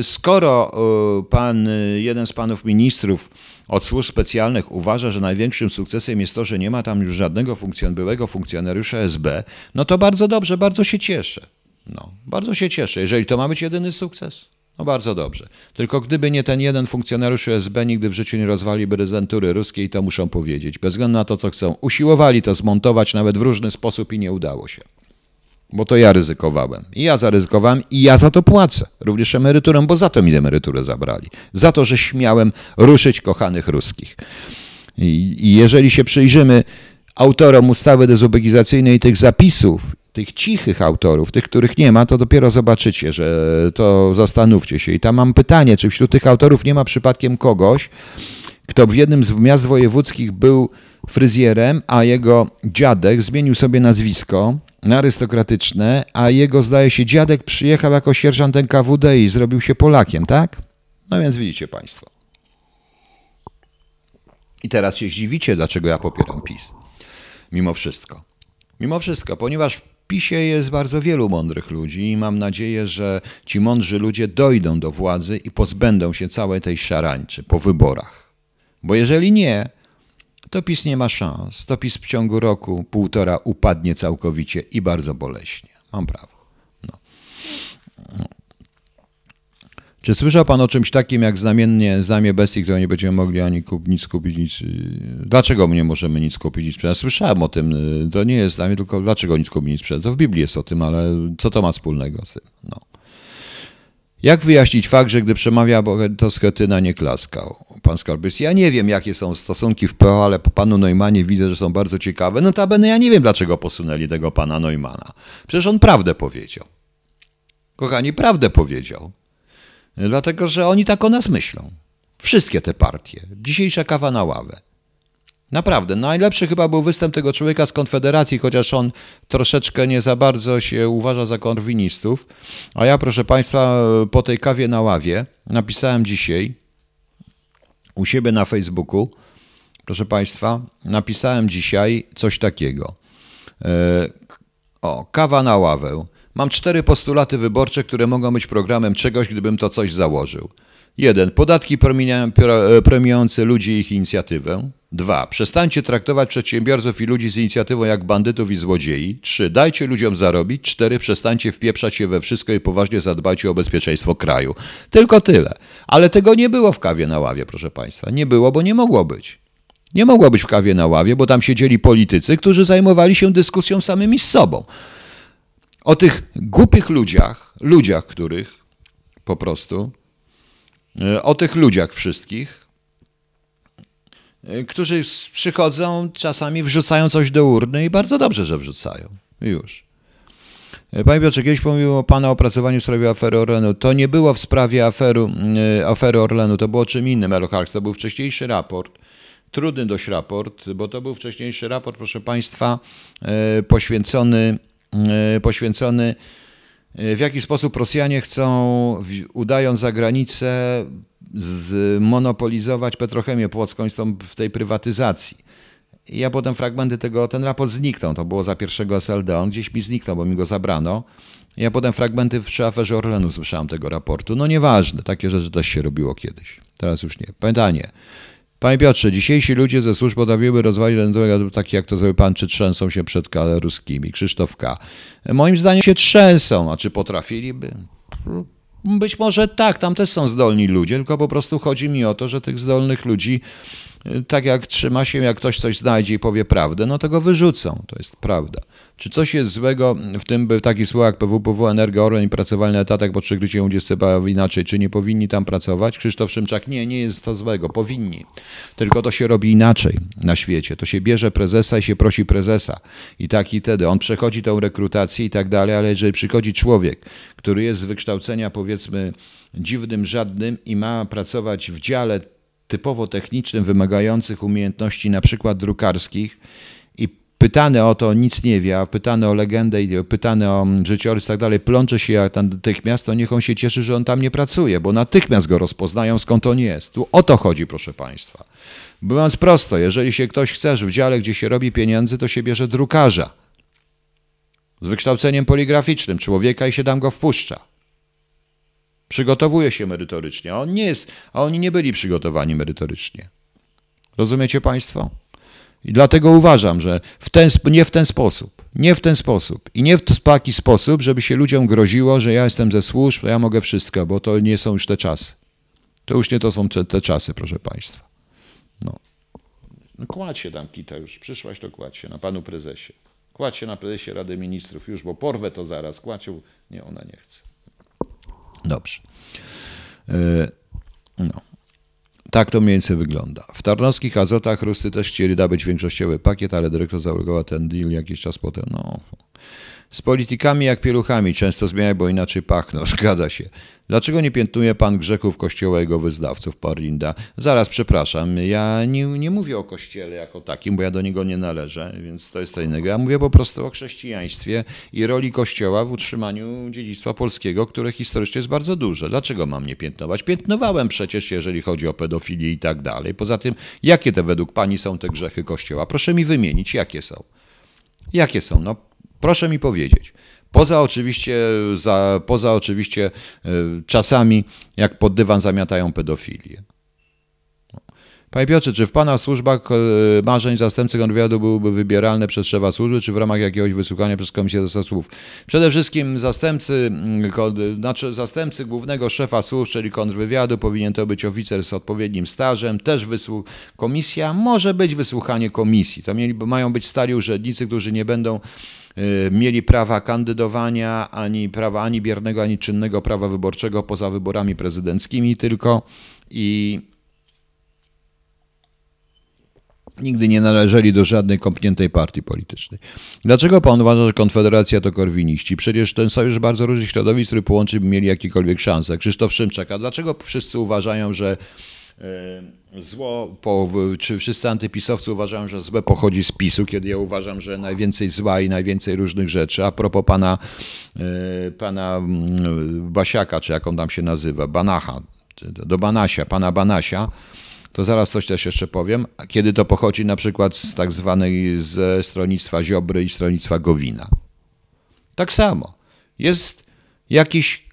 skoro e, pan, jeden z panów ministrów od służb specjalnych uważa, że największym sukcesem jest to, że nie ma tam już żadnego funkcjon byłego funkcjonariusza SB, no to bardzo dobrze, bardzo się cieszę. No, bardzo się cieszę, jeżeli to ma być jedyny sukces. No bardzo dobrze. Tylko gdyby nie ten jeden funkcjonariusz USB, nigdy w życiu nie rozwaliby rezydentury ruskiej, to muszą powiedzieć. Bez względu na to, co chcą. Usiłowali to zmontować nawet w różny sposób i nie udało się. Bo to ja ryzykowałem. I ja zaryzykowałem i ja za to płacę. Również emeryturę, bo za to mi emeryturę zabrali. Za to, że śmiałem ruszyć kochanych ruskich. I, i jeżeli się przyjrzymy autorom ustawy dezubekizacyjnej tych zapisów tych cichych autorów, tych, których nie ma, to dopiero zobaczycie, że to zastanówcie się. I tam mam pytanie, czy wśród tych autorów nie ma przypadkiem kogoś, kto w jednym z miast wojewódzkich był fryzjerem, a jego dziadek zmienił sobie nazwisko na arystokratyczne, a jego, zdaje się, dziadek przyjechał jako sierżant NKWD i zrobił się Polakiem, tak? No więc widzicie Państwo. I teraz się zdziwicie, dlaczego ja popieram PiS. Mimo wszystko. Mimo wszystko, ponieważ PiSie jest bardzo wielu mądrych ludzi i mam nadzieję, że ci mądrzy ludzie dojdą do władzy i pozbędą się całej tej szarańczy po wyborach. Bo jeżeli nie, to PiS nie ma szans. To PiS w ciągu roku, półtora upadnie całkowicie i bardzo boleśnie. Mam prawo. No. Czy słyszał pan o czymś takim jak znamiennie, znamie bestii, które nie będziemy mogli ani kup, nic kupić, nic... Dlaczego nie możemy nic kupić, nic sprzedać? Słyszałem o tym, to nie jest znamie, tylko dlaczego nic kupić, nic sprzedać? To w Biblii jest o tym, ale co to ma wspólnego z tym? No. Jak wyjaśnić fakt, że gdy przemawia, to Schetyna nie klaskał? Pan Skarbys, ja nie wiem, jakie są stosunki w PO, ale po panu Neumanie widzę, że są bardzo ciekawe. No tabene, ja nie wiem, dlaczego posunęli tego pana Neumana. Przecież on prawdę powiedział. Kochani, prawdę powiedział. Dlatego, że oni tak o nas myślą. Wszystkie te partie. Dzisiejsza kawa na ławę. Naprawdę, najlepszy chyba był występ tego człowieka z Konfederacji, chociaż on troszeczkę nie za bardzo się uważa za korwinistów. A ja, proszę Państwa, po tej kawie na ławie napisałem dzisiaj u siebie na Facebooku, proszę Państwa, napisałem dzisiaj coś takiego. E, o, kawa na ławę. Mam cztery postulaty wyborcze, które mogą być programem czegoś, gdybym to coś założył. Jeden. Podatki premiujące ludzi i ich inicjatywę. Dwa. Przestańcie traktować przedsiębiorców i ludzi z inicjatywą jak bandytów i złodziei. Trzy. Dajcie ludziom zarobić. Cztery. Przestańcie wpieprzać się we wszystko i poważnie zadbajcie o bezpieczeństwo kraju. Tylko tyle. Ale tego nie było w kawie na ławie, proszę Państwa. Nie było, bo nie mogło być. Nie mogło być w kawie na ławie, bo tam siedzieli politycy, którzy zajmowali się dyskusją samymi z sobą. O tych głupich ludziach, ludziach, których po prostu, e, o tych ludziach wszystkich, e, którzy przychodzą, czasami wrzucają coś do urny i bardzo dobrze, że wrzucają. Już. E, panie Piotrze, kiedyś pomówił o Pana opracowaniu w sprawie afery Orlenu. To nie było w sprawie aferu, afery Orlenu, to było czym innym, Eloharks. To był wcześniejszy raport, trudny dość raport, bo to był wcześniejszy raport, proszę Państwa, poświęcony poświęcony e, w jaki sposób Rosjanie chcą, udając za granicę, zmonopolizować petrochemię płocką w tej prywatyzacji. Ja potem fragmenty tego, ten raport zniknął, to było za pierwszego SLD, on gdzieś mi zniknął, bo mi go zabrano. Ja potem fragmenty przy aferze Orlenu słyszałem tego raportu. No nieważne, takie rzeczy też się robiło kiedyś. Teraz już nie. Pytanie. Panie Piotrze, dzisiejsi ludzie ze służb potrafiłyby rozwalić ten taki jak to zrobił pan, czy trzęsą się przed ruskimi? Krzysztof K. Moim zdaniem się trzęsą, a czy potrafiliby? Być może tak, tam też są zdolni ludzie, tylko po prostu chodzi mi o to, że tych zdolnych ludzi tak jak trzyma się, jak ktoś coś znajdzie i powie prawdę, no to go wyrzucą. To jest prawda. Czy coś jest złego w tym, by taki słowa jak PWPW, Energia, Orlen i pracowali na etatach, bo przykrycie ludzie chyba inaczej, czy nie powinni tam pracować? Krzysztof Szymczak, nie, nie jest to złego, powinni. Tylko to się robi inaczej na świecie. To się bierze prezesa i się prosi prezesa. I tak i wtedy. On przechodzi tą rekrutację i tak dalej, ale jeżeli przychodzi człowiek, który jest z wykształcenia powiedzmy dziwnym, żadnym i ma pracować w dziale typowo technicznym, wymagających umiejętności na przykład drukarskich i pytany o to nic nie wie, a pytany o legendę pytany o życiorys i tak dalej, plącze się natychmiast, to niech on się cieszy, że on tam nie pracuje, bo natychmiast go rozpoznają, skąd on jest. Tu o to chodzi, proszę Państwa. Mówiąc prosto, jeżeli się ktoś chce w dziale, gdzie się robi pieniędzy, to się bierze drukarza z wykształceniem poligraficznym człowieka i się tam go wpuszcza. Przygotowuje się merytorycznie, a on nie jest, a oni nie byli przygotowani merytorycznie. Rozumiecie Państwo? I dlatego uważam, że w ten, nie w ten sposób, nie w ten sposób i nie w taki sposób, żeby się ludziom groziło, że ja jestem ze służb, ja mogę wszystko, bo to nie są już te czasy. To już nie to są te, te czasy, proszę Państwa. No. no kładź się tam, Kita, już przyszłaś, to kładź się na panu prezesie. Kładź się na prezesie Rady Ministrów już, bo porwę to zaraz. Kładź Nie, ona nie chce. Dobrze. E, no. Tak to mniej więcej wygląda. W Tarnowskich Azotach Ruscy też chcieli dawać większościowy pakiet, ale dyrektor załogował ten deal jakiś czas potem. No, z politykami jak pieluchami często zmieniają, bo inaczej pachną. Zgadza się. Dlaczego nie piętnuje pan grzechów Kościoła jego wyznawców, Parinda? Zaraz, przepraszam, ja nie, nie mówię o Kościele jako takim, bo ja do niego nie należę, więc to jest co innego. Ja mówię po prostu o chrześcijaństwie i roli Kościoła w utrzymaniu dziedzictwa polskiego, które historycznie jest bardzo duże. Dlaczego mam nie piętnować? Piętnowałem przecież, jeżeli chodzi o pedofilię i tak dalej. Poza tym, jakie te według pani są te grzechy Kościoła? Proszę mi wymienić, jakie są. Jakie są? No, Proszę mi powiedzieć. Poza oczywiście, za, poza oczywiście e, czasami, jak pod dywan zamiatają pedofilię. Panie Piotrze, czy w Pana służbach e, marzeń zastępcy kontrwywiadu byłyby wybieralne przez szefa służby, czy w ramach jakiegoś wysłuchania przez Komisję do Służb? Przede wszystkim zastępcy, mm, znaczy zastępcy głównego szefa służb, czyli kontrwywiadu, powinien to być oficer z odpowiednim stażem, też wysłu- komisja, może być wysłuchanie komisji. To mieli, mają być stali urzędnicy, którzy nie będą y, mieli prawa kandydowania, ani prawa ani biernego, ani czynnego prawa wyborczego poza wyborami prezydenckimi tylko i nigdy nie należeli do żadnej kompniętej partii politycznej. Dlaczego pan uważa, że Konfederacja to korwiniści? Przecież ten sojusz bardzo różnych środowisk, który połączy, by mieli jakiekolwiek szanse. Krzysztof Szymczak, a dlaczego wszyscy uważają, że e, zło, po, czy wszyscy antypisowcy uważają, że złe pochodzi z PiSu, kiedy ja uważam, że najwięcej zła i najwięcej różnych rzeczy. A propos pana, e, pana mm, Basiaka, czy jak on tam się nazywa, Banacha, do Banasia, pana Banasia, to zaraz coś też jeszcze powiem, kiedy to pochodzi na przykład z tak zwanej ze stronnictwa Ziobry i stronnictwa Gowina. Tak samo. Jest jakiś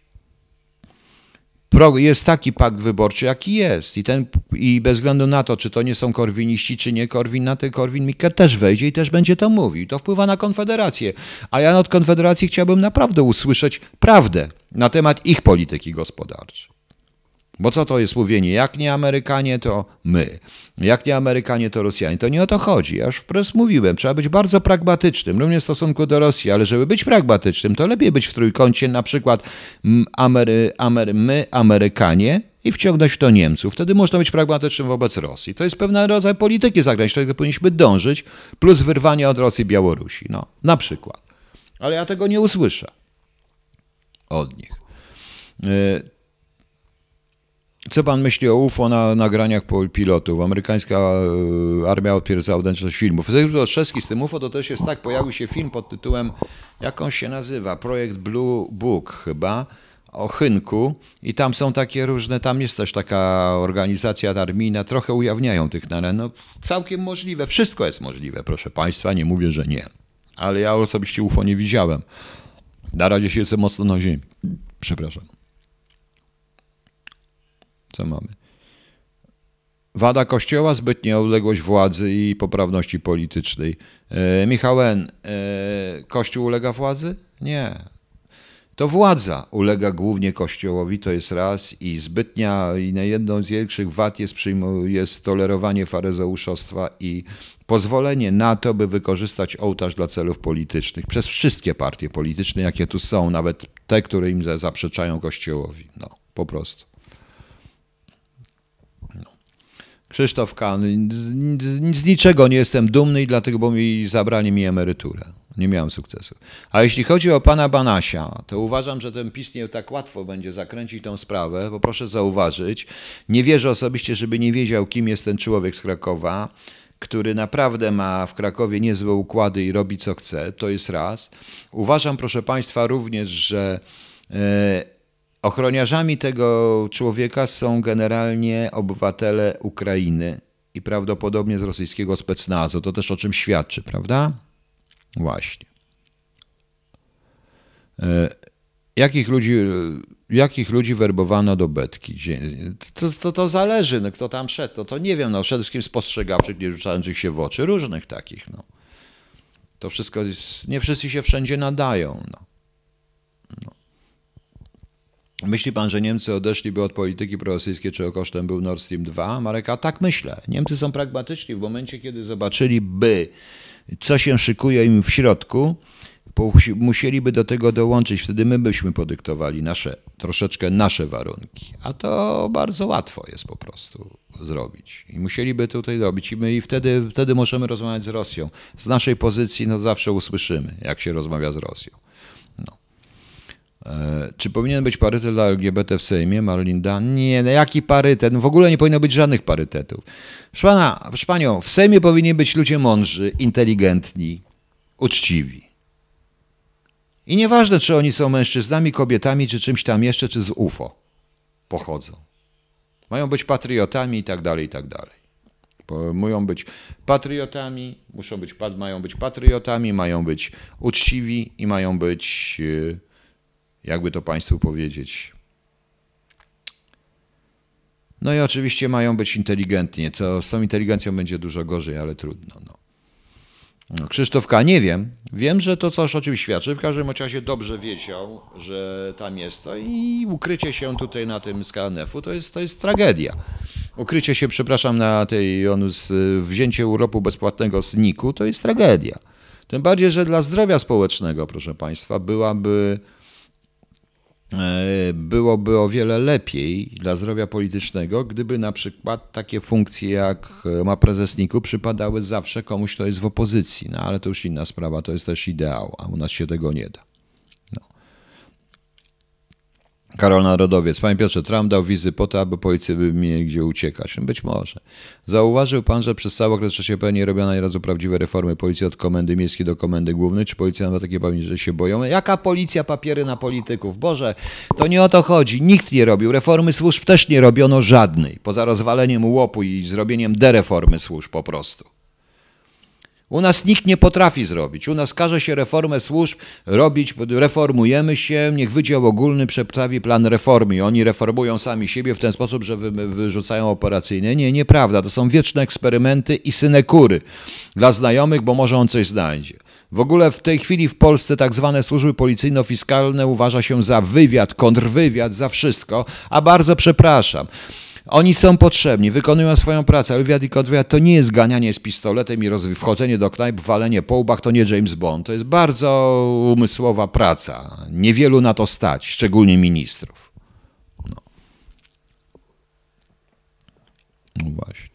jest taki pakt wyborczy, jaki jest. I, ten, I bez względu na to, czy to nie są korwiniści, czy nie Korwin, na ten Korwin Mikke też wejdzie i też będzie to mówił. To wpływa na Konfederację. A ja od Konfederacji chciałbym naprawdę usłyszeć prawdę na temat ich polityki gospodarczej. Bo co to jest mówienie? Jak nie Amerykanie, to my. Jak nie Amerykanie, to Rosjanie. To nie o to chodzi. Ja już wprost mówiłem, trzeba być bardzo pragmatycznym, również w stosunku do Rosji, ale żeby być pragmatycznym, to lepiej być w trójkącie, na przykład Amery, Amery, my, Amerykanie, i wciągnąć w to Niemców. Wtedy można być pragmatycznym wobec Rosji. To jest pewien rodzaj polityki zagranicznej, do której powinniśmy dążyć, plus wyrwanie od Rosji Białorusi. No, na przykład. Ale ja tego nie usłyszę od nich. Co pan myśli o UFO na nagraniach pilotów? Amerykańska e, armia odpierdza autentyczność filmów. Zresztą Olszewski z tym UFO to też jest tak, pojawił się film pod tytułem, jak on się nazywa, Projekt Blue Book chyba, o Chynku i tam są takie różne, tam jest też taka organizacja armijna, trochę ujawniają tych nagrań. No całkiem możliwe, wszystko jest możliwe, proszę państwa, nie mówię, że nie. Ale ja osobiście UFO nie widziałem. Na razie siedzę mocno na ziemi. Przepraszam. Co mamy? Wada Kościoła, zbytnia odległość władzy i poprawności politycznej. E, Michał N., e, Kościół ulega władzy? Nie. To władza ulega głównie Kościołowi, to jest raz, i zbytnia, i na jedną z większych wad jest, jest tolerowanie faryzeuszostwa i pozwolenie na to, by wykorzystać ołtarz dla celów politycznych przez wszystkie partie polityczne, jakie tu są, nawet te, które im za- zaprzeczają Kościołowi. No, po prostu. Krzysztof Kan, z, niczego nie jestem dumny i dlatego, bo mi zabrali mi emeryturę. Nie miałem sukcesu. A jeśli chodzi o pana Banasia, to uważam, że ten PiS nie tak łatwo będzie zakręcić tą sprawę, bo proszę zauważyć, nie wierzę osobiście, żeby nie wiedział, kim jest ten człowiek z Krakowa, który naprawdę ma w Krakowie niezłe układy i robi co chce. To jest raz. Uważam, proszę państwa, również, że e, Ochroniarzami tego człowieka są generalnie obywatele Ukrainy i prawdopodobnie z rosyjskiego specnazu. To też o czym świadczy, prawda? Właśnie. E, Jakich ludzi, jakich ludzi werbowano do Betki? To, to, to zależy, no, kto tam szedł. To, to nie wiem, no, przede wszystkim spostrzegawczych, nie rzucających się w oczy, różnych takich. No. To wszystko, jest, nie wszyscy się wszędzie nadają. No. Myśli pan, że Niemcy odeszliby od polityki prorosyjskiej, czego kosztem był Nord Stream 2? Mareka, tak myślę. Niemcy są pragmatyczni w momencie, kiedy zobaczyliby, co się szykuje im w środku, musieliby do tego dołączyć. Wtedy my byśmy podyktowali nasze, troszeczkę nasze warunki. A to bardzo łatwo jest po prostu zrobić. I musieliby tutaj robić. I my i wtedy, wtedy możemy rozmawiać z Rosją. Z naszej pozycji no zawsze usłyszymy, jak się rozmawia z Rosją. E, Czy powinien być parytet dla LGBT w Sejmie, Marlinda? Nie, no jaki parytet? No w ogóle nie powinno być żadnych parytetów. Proszę pana, proszę panią, w Sejmie powinni być ludzie mądrzy, inteligentni, uczciwi. I nieważne, czy oni są mężczyznami, kobietami, czy czymś tam jeszcze, czy z UFO pochodzą. Mają być patriotami i tak dalej, i tak dalej. Mają być patriotami, muszą być, mają być patriotami, mają być uczciwi i mają być... e, jakby to Państwu powiedzieć. No i oczywiście mają być inteligentni. To z tą inteligencją będzie dużo gorzej, ale trudno. No. No, Krzysztofka, nie wiem. Wiem, że to coś o czym świadczy. W każdym razie dobrze wiedział, że tam jest to i ukrycie się tutaj na tym SKNF-u to jest, to jest tragedia. Ukrycie się, przepraszam, na tej onus, wzięcie urlopu bezpłatnego z NIK-u to jest tragedia. Tym bardziej, że dla zdrowia społecznego, proszę Państwa, byłaby byłoby o wiele lepiej dla zdrowia politycznego, gdyby na przykład takie funkcje jak ma prezes NIK-u przypadały zawsze komuś, kto jest w opozycji. No ale to już inna sprawa, to jest też ideał, a u nas się tego nie da. Karol Narodowiec. Panie Piotrze, Trump dał wizy po to, aby policja by mieli gdzie uciekać. Być może. Zauważył pan, że przez cały okres III nie robiono ani razu prawdziwe reformy policji od komendy miejskiej do komendy głównej? Czy policja ma takie pamięci, że się boją? Jaka policja papiery na polityków? Boże, to nie o to chodzi. Nikt nie robił. Reformy służb też nie robiono żadnej. Poza rozwaleniem łopu i zrobieniem dereformy służb po prostu. U nas nikt nie potrafi zrobić. U nas każe się reformę służb robić, reformujemy się, niech Wydział Ogólny przedstawi plan reformy. Oni reformują sami siebie w ten sposób, że wy, wyrzucają operacyjne. Nie, nieprawda. To są wieczne eksperymenty i synekury dla znajomych, bo może on coś znajdzie. W ogóle w tej chwili w Polsce tak zwane służby policyjno-fiskalne uważa się za wywiad, kontrwywiad, za wszystko, a bardzo przepraszam. Oni są potrzebni, wykonują swoją pracę, ale wywiad i kontrwywiad to nie jest ganianie z pistoletem i wchodzenie do knajp, walenie po łbach, to nie James Bond. To jest bardzo umysłowa praca. Niewielu na to stać, szczególnie ministrów. No, no właśnie.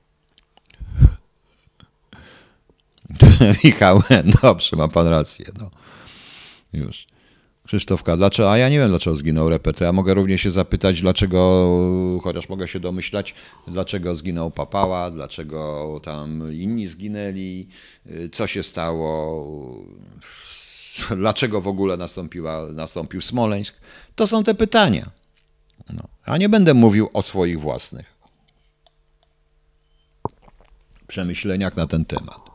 Michał, dobrze, ma pan rację. No. Już. Krzysztofka, dlaczego, a ja nie wiem, dlaczego zginął repeter. Ja mogę również się zapytać, dlaczego, chociaż mogę się domyślać, dlaczego zginął Papała, dlaczego tam inni zginęli, co się stało, dlaczego w ogóle nastąpiła, nastąpił Smoleńsk. To są te pytania. No. A nie będę mówił o swoich własnych przemyśleniach na ten temat.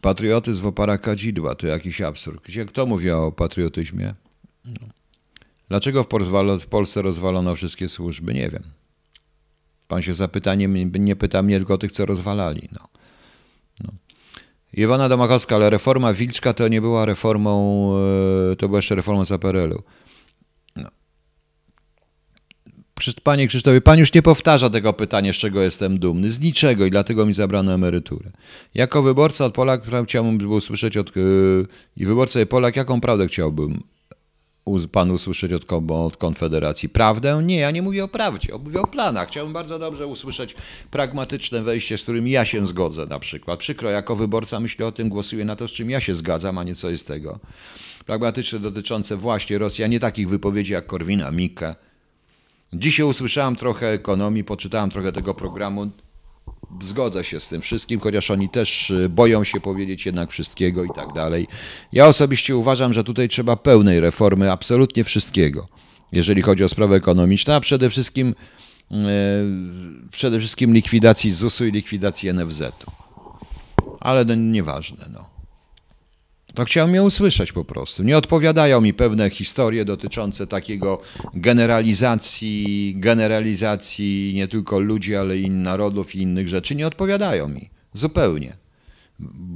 Patriotyzm w oparach kadzidła to jakiś absurd. Gdzie kto mówi o patriotyzmie? No. Dlaczego w Polsce rozwalono wszystkie służby? Nie wiem. Pan się zapytanie nie pyta mnie tylko tych, co rozwalali. No. No. Iwona Domachowska, ale reforma Wilczka to nie była reformą, e, to była jeszcze reforma ZPRL-u. Panie Krzysztofie, pan już nie powtarza tego pytania, z czego jestem dumny. Z niczego i dlatego mi zabrano emeryturę. Jako wyborca od Polak chciałbym usłyszeć od, yy, i wyborca Polak, jaką prawdę chciałbym pan usłyszeć od, od Konfederacji? Prawdę? Nie, ja nie mówię o prawdzie, mówię o planach. Chciałbym bardzo dobrze usłyszeć pragmatyczne wejście, z którym ja się zgodzę na przykład. Przykro, jako wyborca myślę o tym, głosuję na to, z czym ja się zgadzam, a nie co jest tego. Pragmatyczne dotyczące właśnie Rosji, a nie takich wypowiedzi jak Korwina Mikke, Dzisiaj usłyszałem trochę ekonomii, poczytałem trochę tego programu. Zgodzę się z tym wszystkim, chociaż oni też y, boją się powiedzieć jednak wszystkiego i tak dalej. Ja osobiście uważam, że tutaj trzeba pełnej reformy absolutnie wszystkiego, jeżeli chodzi o sprawy ekonomiczne, a przede wszystkim, yy, przede wszystkim likwidacji ZUS-u i likwidacji NFZ-u. Ale no, nieważne. No. To chciałem ją usłyszeć po prostu. Nie odpowiadają mi pewne historie dotyczące takiego generalizacji, generalizacji nie tylko ludzi, ale i narodów i innych rzeczy. Nie odpowiadają mi. Zupełnie.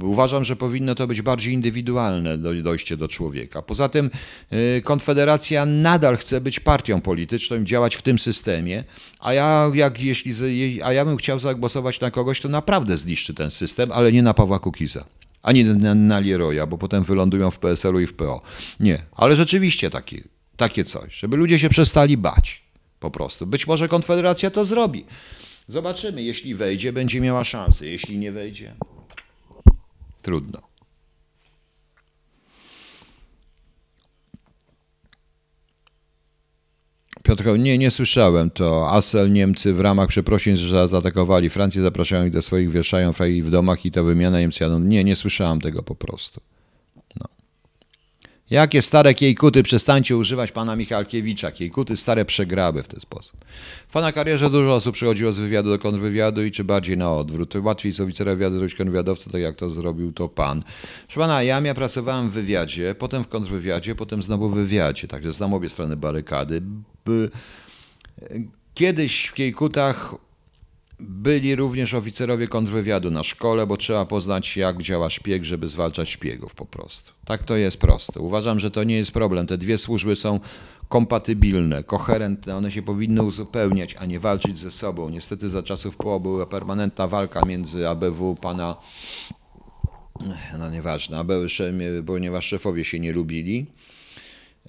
Uważam, że powinno to być bardziej indywidualne dojście do człowieka. Poza tym y, Konfederacja nadal chce być partią polityczną działać w tym systemie, a ja, jak, jeśli, a ja bym chciał zagłosować na kogoś, to naprawdę zniszczy ten system, ale nie na Pawła Kukiza ani na, na Leroya, bo potem wylądują w PSL-u i w PO. Nie, ale rzeczywiście takie, takie coś, żeby ludzie się przestali bać po prostu. Być może Konfederacja to zrobi. Zobaczymy, jeśli wejdzie, będzie miała szansę, jeśli nie wejdzie, trudno. Piotr, nie, nie słyszałem to. Asel Niemcy w ramach przeprosin, że zaatakowali Francję, zapraszają ich do swoich, wieszają w domach i to wymiana Niemcjanom. Nie, nie słyszałem tego po prostu. Jakie stare kiejkuty, przestańcie używać pana Michalkiewicza. Kiejkuty stare przegraby w ten sposób. W pana karierze dużo osób przychodziło z wywiadu do kontrwywiadu i czy bardziej na odwrót. Łatwiej z oficera wywiadu zrobić kontrwywiadowca, tak jak to zrobił to pan. Proszę pana, ja, ja pracowałem w wywiadzie, potem w kontrwywiadzie, potem znowu w wywiadzie, także znam obie strony barykady. Kiedyś w Kiejkutach byli również oficerowie kontrwywiadu na szkole, bo trzeba poznać, jak działa szpieg, żeby zwalczać szpiegów po prostu. Tak to jest proste. Uważam, że to nie jest problem. Te dwie służby są kompatybilne, koherentne, one się powinny uzupełniać, a nie walczyć ze sobą. Niestety za czasów PO była permanentna walka między ABW pana, no nieważne, ABW, ponieważ szefowie się nie lubili.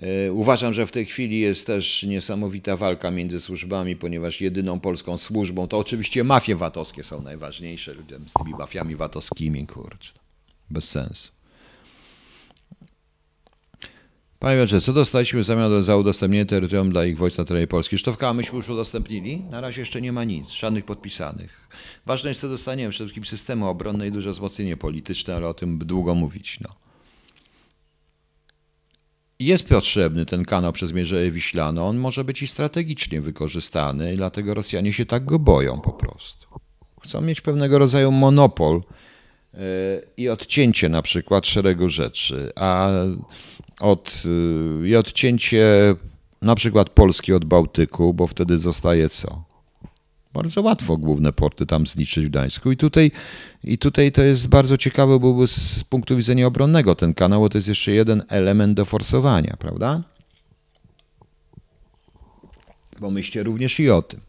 E, uważam, że w tej chwili jest też niesamowita walka między służbami, ponieważ jedyną polską służbą to oczywiście mafie VAT-owskie są najważniejsze. Ludzie z tymi mafiami VAT-owskimi, kurczę, bez sensu. Panie Piotrze, co dostaliśmy w zamian za udostępnienie terytorium dla ich wojsk na terenie Polski? Sztowka myśmy już udostępnili? Na razie jeszcze nie ma nic, żadnych podpisanych. Ważne jest, co dostaniemy, przede wszystkim systemu obronne i duże wzmocnienie polityczne, ale o tym długo mówić. No. Jest potrzebny ten kanał przez Mierzeję Wiślaną, on może być i strategicznie wykorzystany, i dlatego Rosjanie się tak go boją po prostu. Chcą mieć pewnego rodzaju monopol e, i odcięcie na przykład szeregu rzeczy, a od, y, i odcięcie na przykład Polski od Bałtyku, bo wtedy zostaje co? Bardzo łatwo główne porty tam zniszczyć w Gdańsku. I tutaj, i tutaj to jest bardzo ciekawe, byłby z, z punktu widzenia obronnego ten kanał, bo to jest jeszcze jeden element do forsowania, prawda? Pomyślcie również i o tym.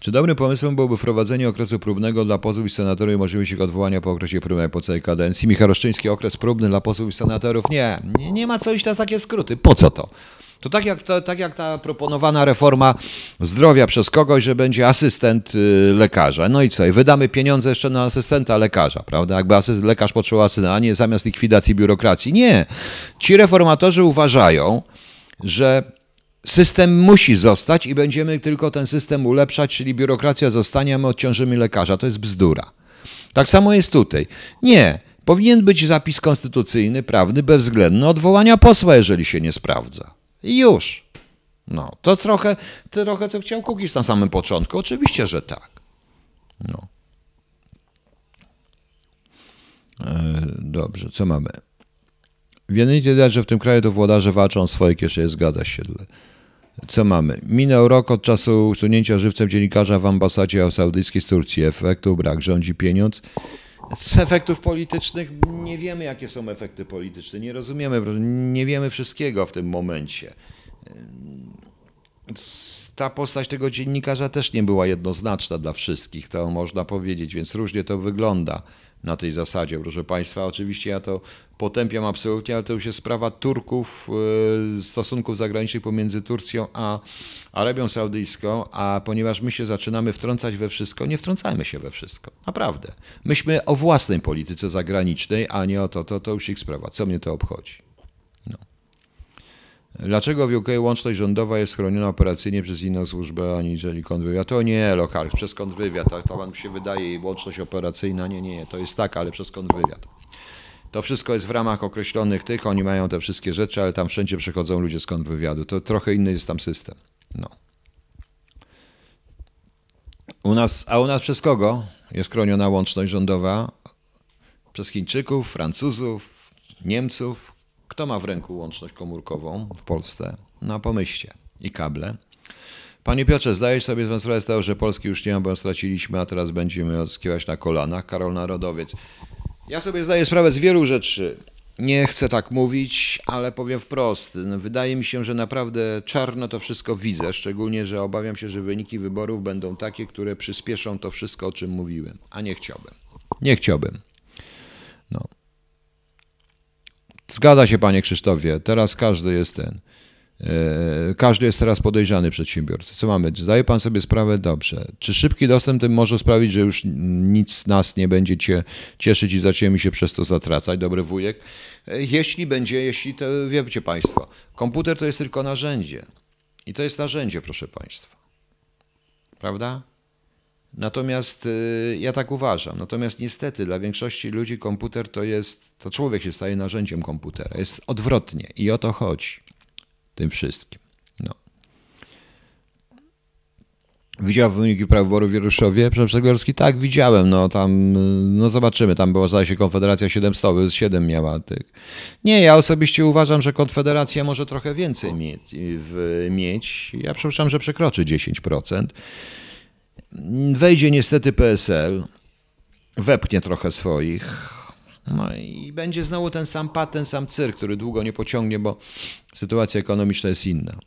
Czy dobrym pomysłem byłoby wprowadzenie okresu próbnego dla posłów i senatorów i możliwość ich odwołania po okresie próbnym po całej kadencji? Michał Roszczyński, okres próbny dla posłów i senatorów? Nie, nie, nie ma co iść na takie skróty. Po co to? To tak jak, to, tak jak ta proponowana reforma zdrowia przez kogoś, że będzie asystent y, lekarza. No i co? I wydamy pieniądze jeszcze na asystenta lekarza, prawda? Jakby asyst, lekarz potrzebował asystenta, a nie zamiast likwidacji biurokracji. Nie. Ci reformatorzy uważają, że system musi zostać i będziemy tylko ten system ulepszać, czyli biurokracja zostanie, a my odciążymy lekarza. To jest bzdura. Tak samo jest tutaj. Nie. Powinien być zapis konstytucyjny, prawny, bezwzględny odwołania posła, jeżeli się nie sprawdza. I już. No, to trochę, trochę co chciał Kukiz na samym początku. Oczywiście, że tak. No. E, dobrze, co mamy? W jednej widać, że w tym kraju to włodarze walczą o swoje kieszenie, zgadza się. Co mamy? Minął rok od czasu usunięcia żywcem dziennikarza w ambasadzie saudyjskiej z Turcji. Efektu brak, rządzi pieniądz. Z efektów politycznych nie wiemy, jakie są efekty polityczne. Nie rozumiemy, nie wiemy wszystkiego w tym momencie. Ta postać tego dziennikarza też nie była jednoznaczna dla wszystkich, to można powiedzieć, więc różnie to wygląda na tej zasadzie. Proszę Państwa, oczywiście ja to potępiam absolutnie, ale to już jest sprawa Turków, e, stosunków zagranicznych pomiędzy Turcją a Arabią Saudyjską, a ponieważ my się zaczynamy wtrącać we wszystko, nie wtrącajmy się we wszystko. Naprawdę. Myśmy o własnej polityce zagranicznej, a nie o to, to, to już ich sprawa. Co mnie to obchodzi? Dlaczego w UK łączność rządowa jest chroniona operacyjnie przez inną służbę aniżeli kontrwywiad? To nie, lokal, przez kontrwywiad. To, wam się wydaje, łączność operacyjna, nie, nie, to jest tak, ale przez kontrwywiad. To wszystko jest w ramach określonych tych, oni mają te wszystkie rzeczy, ale tam wszędzie przychodzą ludzie z kontrwywiadu. To trochę inny jest tam system. No. U nas, a u nas przez kogo jest chroniona łączność rządowa? Przez Chińczyków, Francuzów, Niemców. Kto ma w ręku łączność komórkową w Polsce? No pomyślcie. I kable. Panie Piotrze, zdajesz sobie sprawę z tego, że Polski już nie ma, bo straciliśmy, a teraz będziemy odskiwać na kolanach. Karol Narodowiec. Ja sobie zdaję sprawę z wielu rzeczy. Nie chcę tak mówić, ale powiem wprost. Wydaje mi się, że naprawdę czarno to wszystko widzę, szczególnie, że obawiam się, że wyniki wyborów będą takie, które przyspieszą to wszystko, o czym mówiłem, a nie chciałbym. Nie chciałbym. No. Zgadza się, panie Krzysztofie, teraz każdy jest ten. E, każdy jest teraz podejrzany przedsiębiorca. Co mamy? Zdaje pan sobie sprawę? Dobrze. Czy szybki dostęp tym może sprawić, że już nic nas nie będzie cieszyć i zaczniemy się przez to zatracać? Dobry wujek. E, jeśli będzie, jeśli to wiecie państwo, komputer to jest tylko narzędzie. I to jest narzędzie, proszę państwa. Prawda? Natomiast e, ja tak uważam. Natomiast niestety dla większości ludzi komputer to jest, to człowiek się staje narzędziem komputera. Jest odwrotnie i o to chodzi tym wszystkim. No. Widział wyniki prawyborów w Wieruszowie? Przegorski? Tak, widziałem. No tam, no zobaczymy. Tam była, zdaje się, Konfederacja 7 stołów, 7 miała tych. Nie, ja osobiście uważam, że Konfederacja może trochę więcej mieć. W, mieć. Ja przypuszczam, że przekroczy 10%. Wejdzie niestety PSL, wepchnie trochę swoich. No i będzie znowu ten sam pat, ten sam cyrk, który długo nie pociągnie, bo sytuacja ekonomiczna jest inna.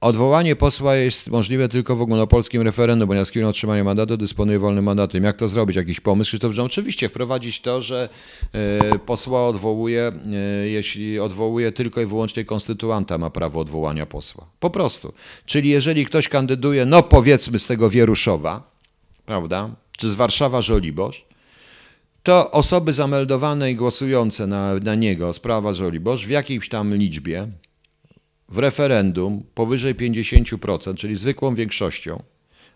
Odwołanie posła jest możliwe tylko w ogólnopolskim referendum, ponieważ chwilą otrzymania mandatu dysponuje wolnym mandatem. Jak to zrobić? Jakiś pomysł? Krzysztof, że oczywiście wprowadzić to, że e, posła odwołuje, e, jeśli odwołuje tylko i wyłącznie konstytuanta ma prawo odwołania posła. Po prostu. Czyli jeżeli ktoś kandyduje, no powiedzmy z tego Wieruszowa, prawda, czy z Warszawa Żoliborz, to osoby zameldowane i głosujące na, na niego, sprawa Żoliborz, w jakiejś tam liczbie, w referendum powyżej 50%, czyli zwykłą większością,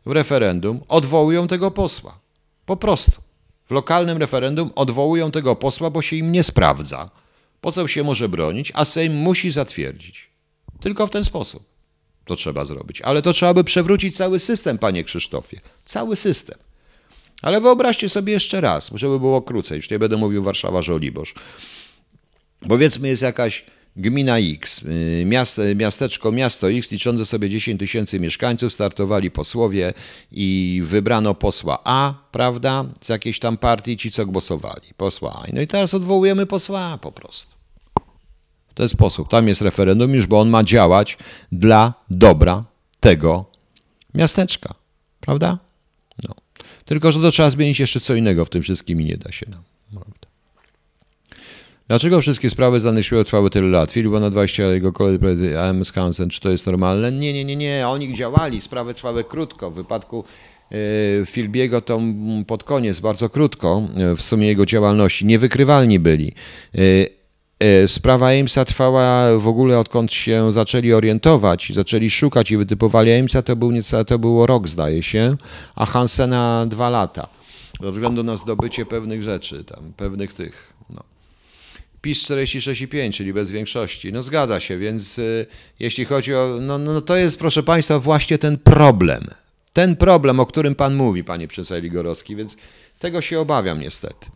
w referendum odwołują tego posła. Po prostu. W lokalnym referendum odwołują tego posła, bo się im nie sprawdza. Poseł się może bronić, a Sejm musi zatwierdzić. Tylko w ten sposób to trzeba zrobić. Ale to trzeba by przewrócić cały system, panie Krzysztofie. Cały system. Ale wyobraźcie sobie jeszcze raz, żeby było krócej, już nie będę mówił Warszawa-Żoliborz. Powiedzmy jest jakaś Gmina X, y, miasto, miasteczko, miasto X liczące sobie 10 tysięcy mieszkańców, startowali posłowie i wybrano posła A, prawda, z jakiejś tam partii, ci co głosowali, posła A. No i teraz odwołujemy posła A po prostu. W ten sposób. Tam jest referendum już, bo on ma działać dla dobra tego miasteczka, prawda? No. Tylko, że to trzeba zmienić jeszcze co innego w tym wszystkim i nie da się nam. Dlaczego wszystkie sprawy z danych siły trwały tyle lat? Filip na 20, ale jego koledzy AM Skansen, czy to jest normalne? Nie, nie, nie, nie. Oni działali, sprawy trwały krótko. W wypadku e, Filbiego to pod koniec, bardzo krótko e, w sumie jego działalności. Niewykrywalni byli. E, sprawa Aimsa trwała w ogóle odkąd się zaczęli orientować, zaczęli szukać i wytypowali Aimsa, to, był to było rok zdaje się, a Hansena dwa lata. Ze względu na zdobycie pewnych rzeczy, tam, pewnych tych. No. PiS 46,5, czyli bez większości. No zgadza się, więc y, jeśli chodzi o. No, no to jest, proszę Państwa, właśnie ten problem. Ten problem, o którym Pan mówi, Panie Przeceli Ligorowski, więc tego się obawiam niestety.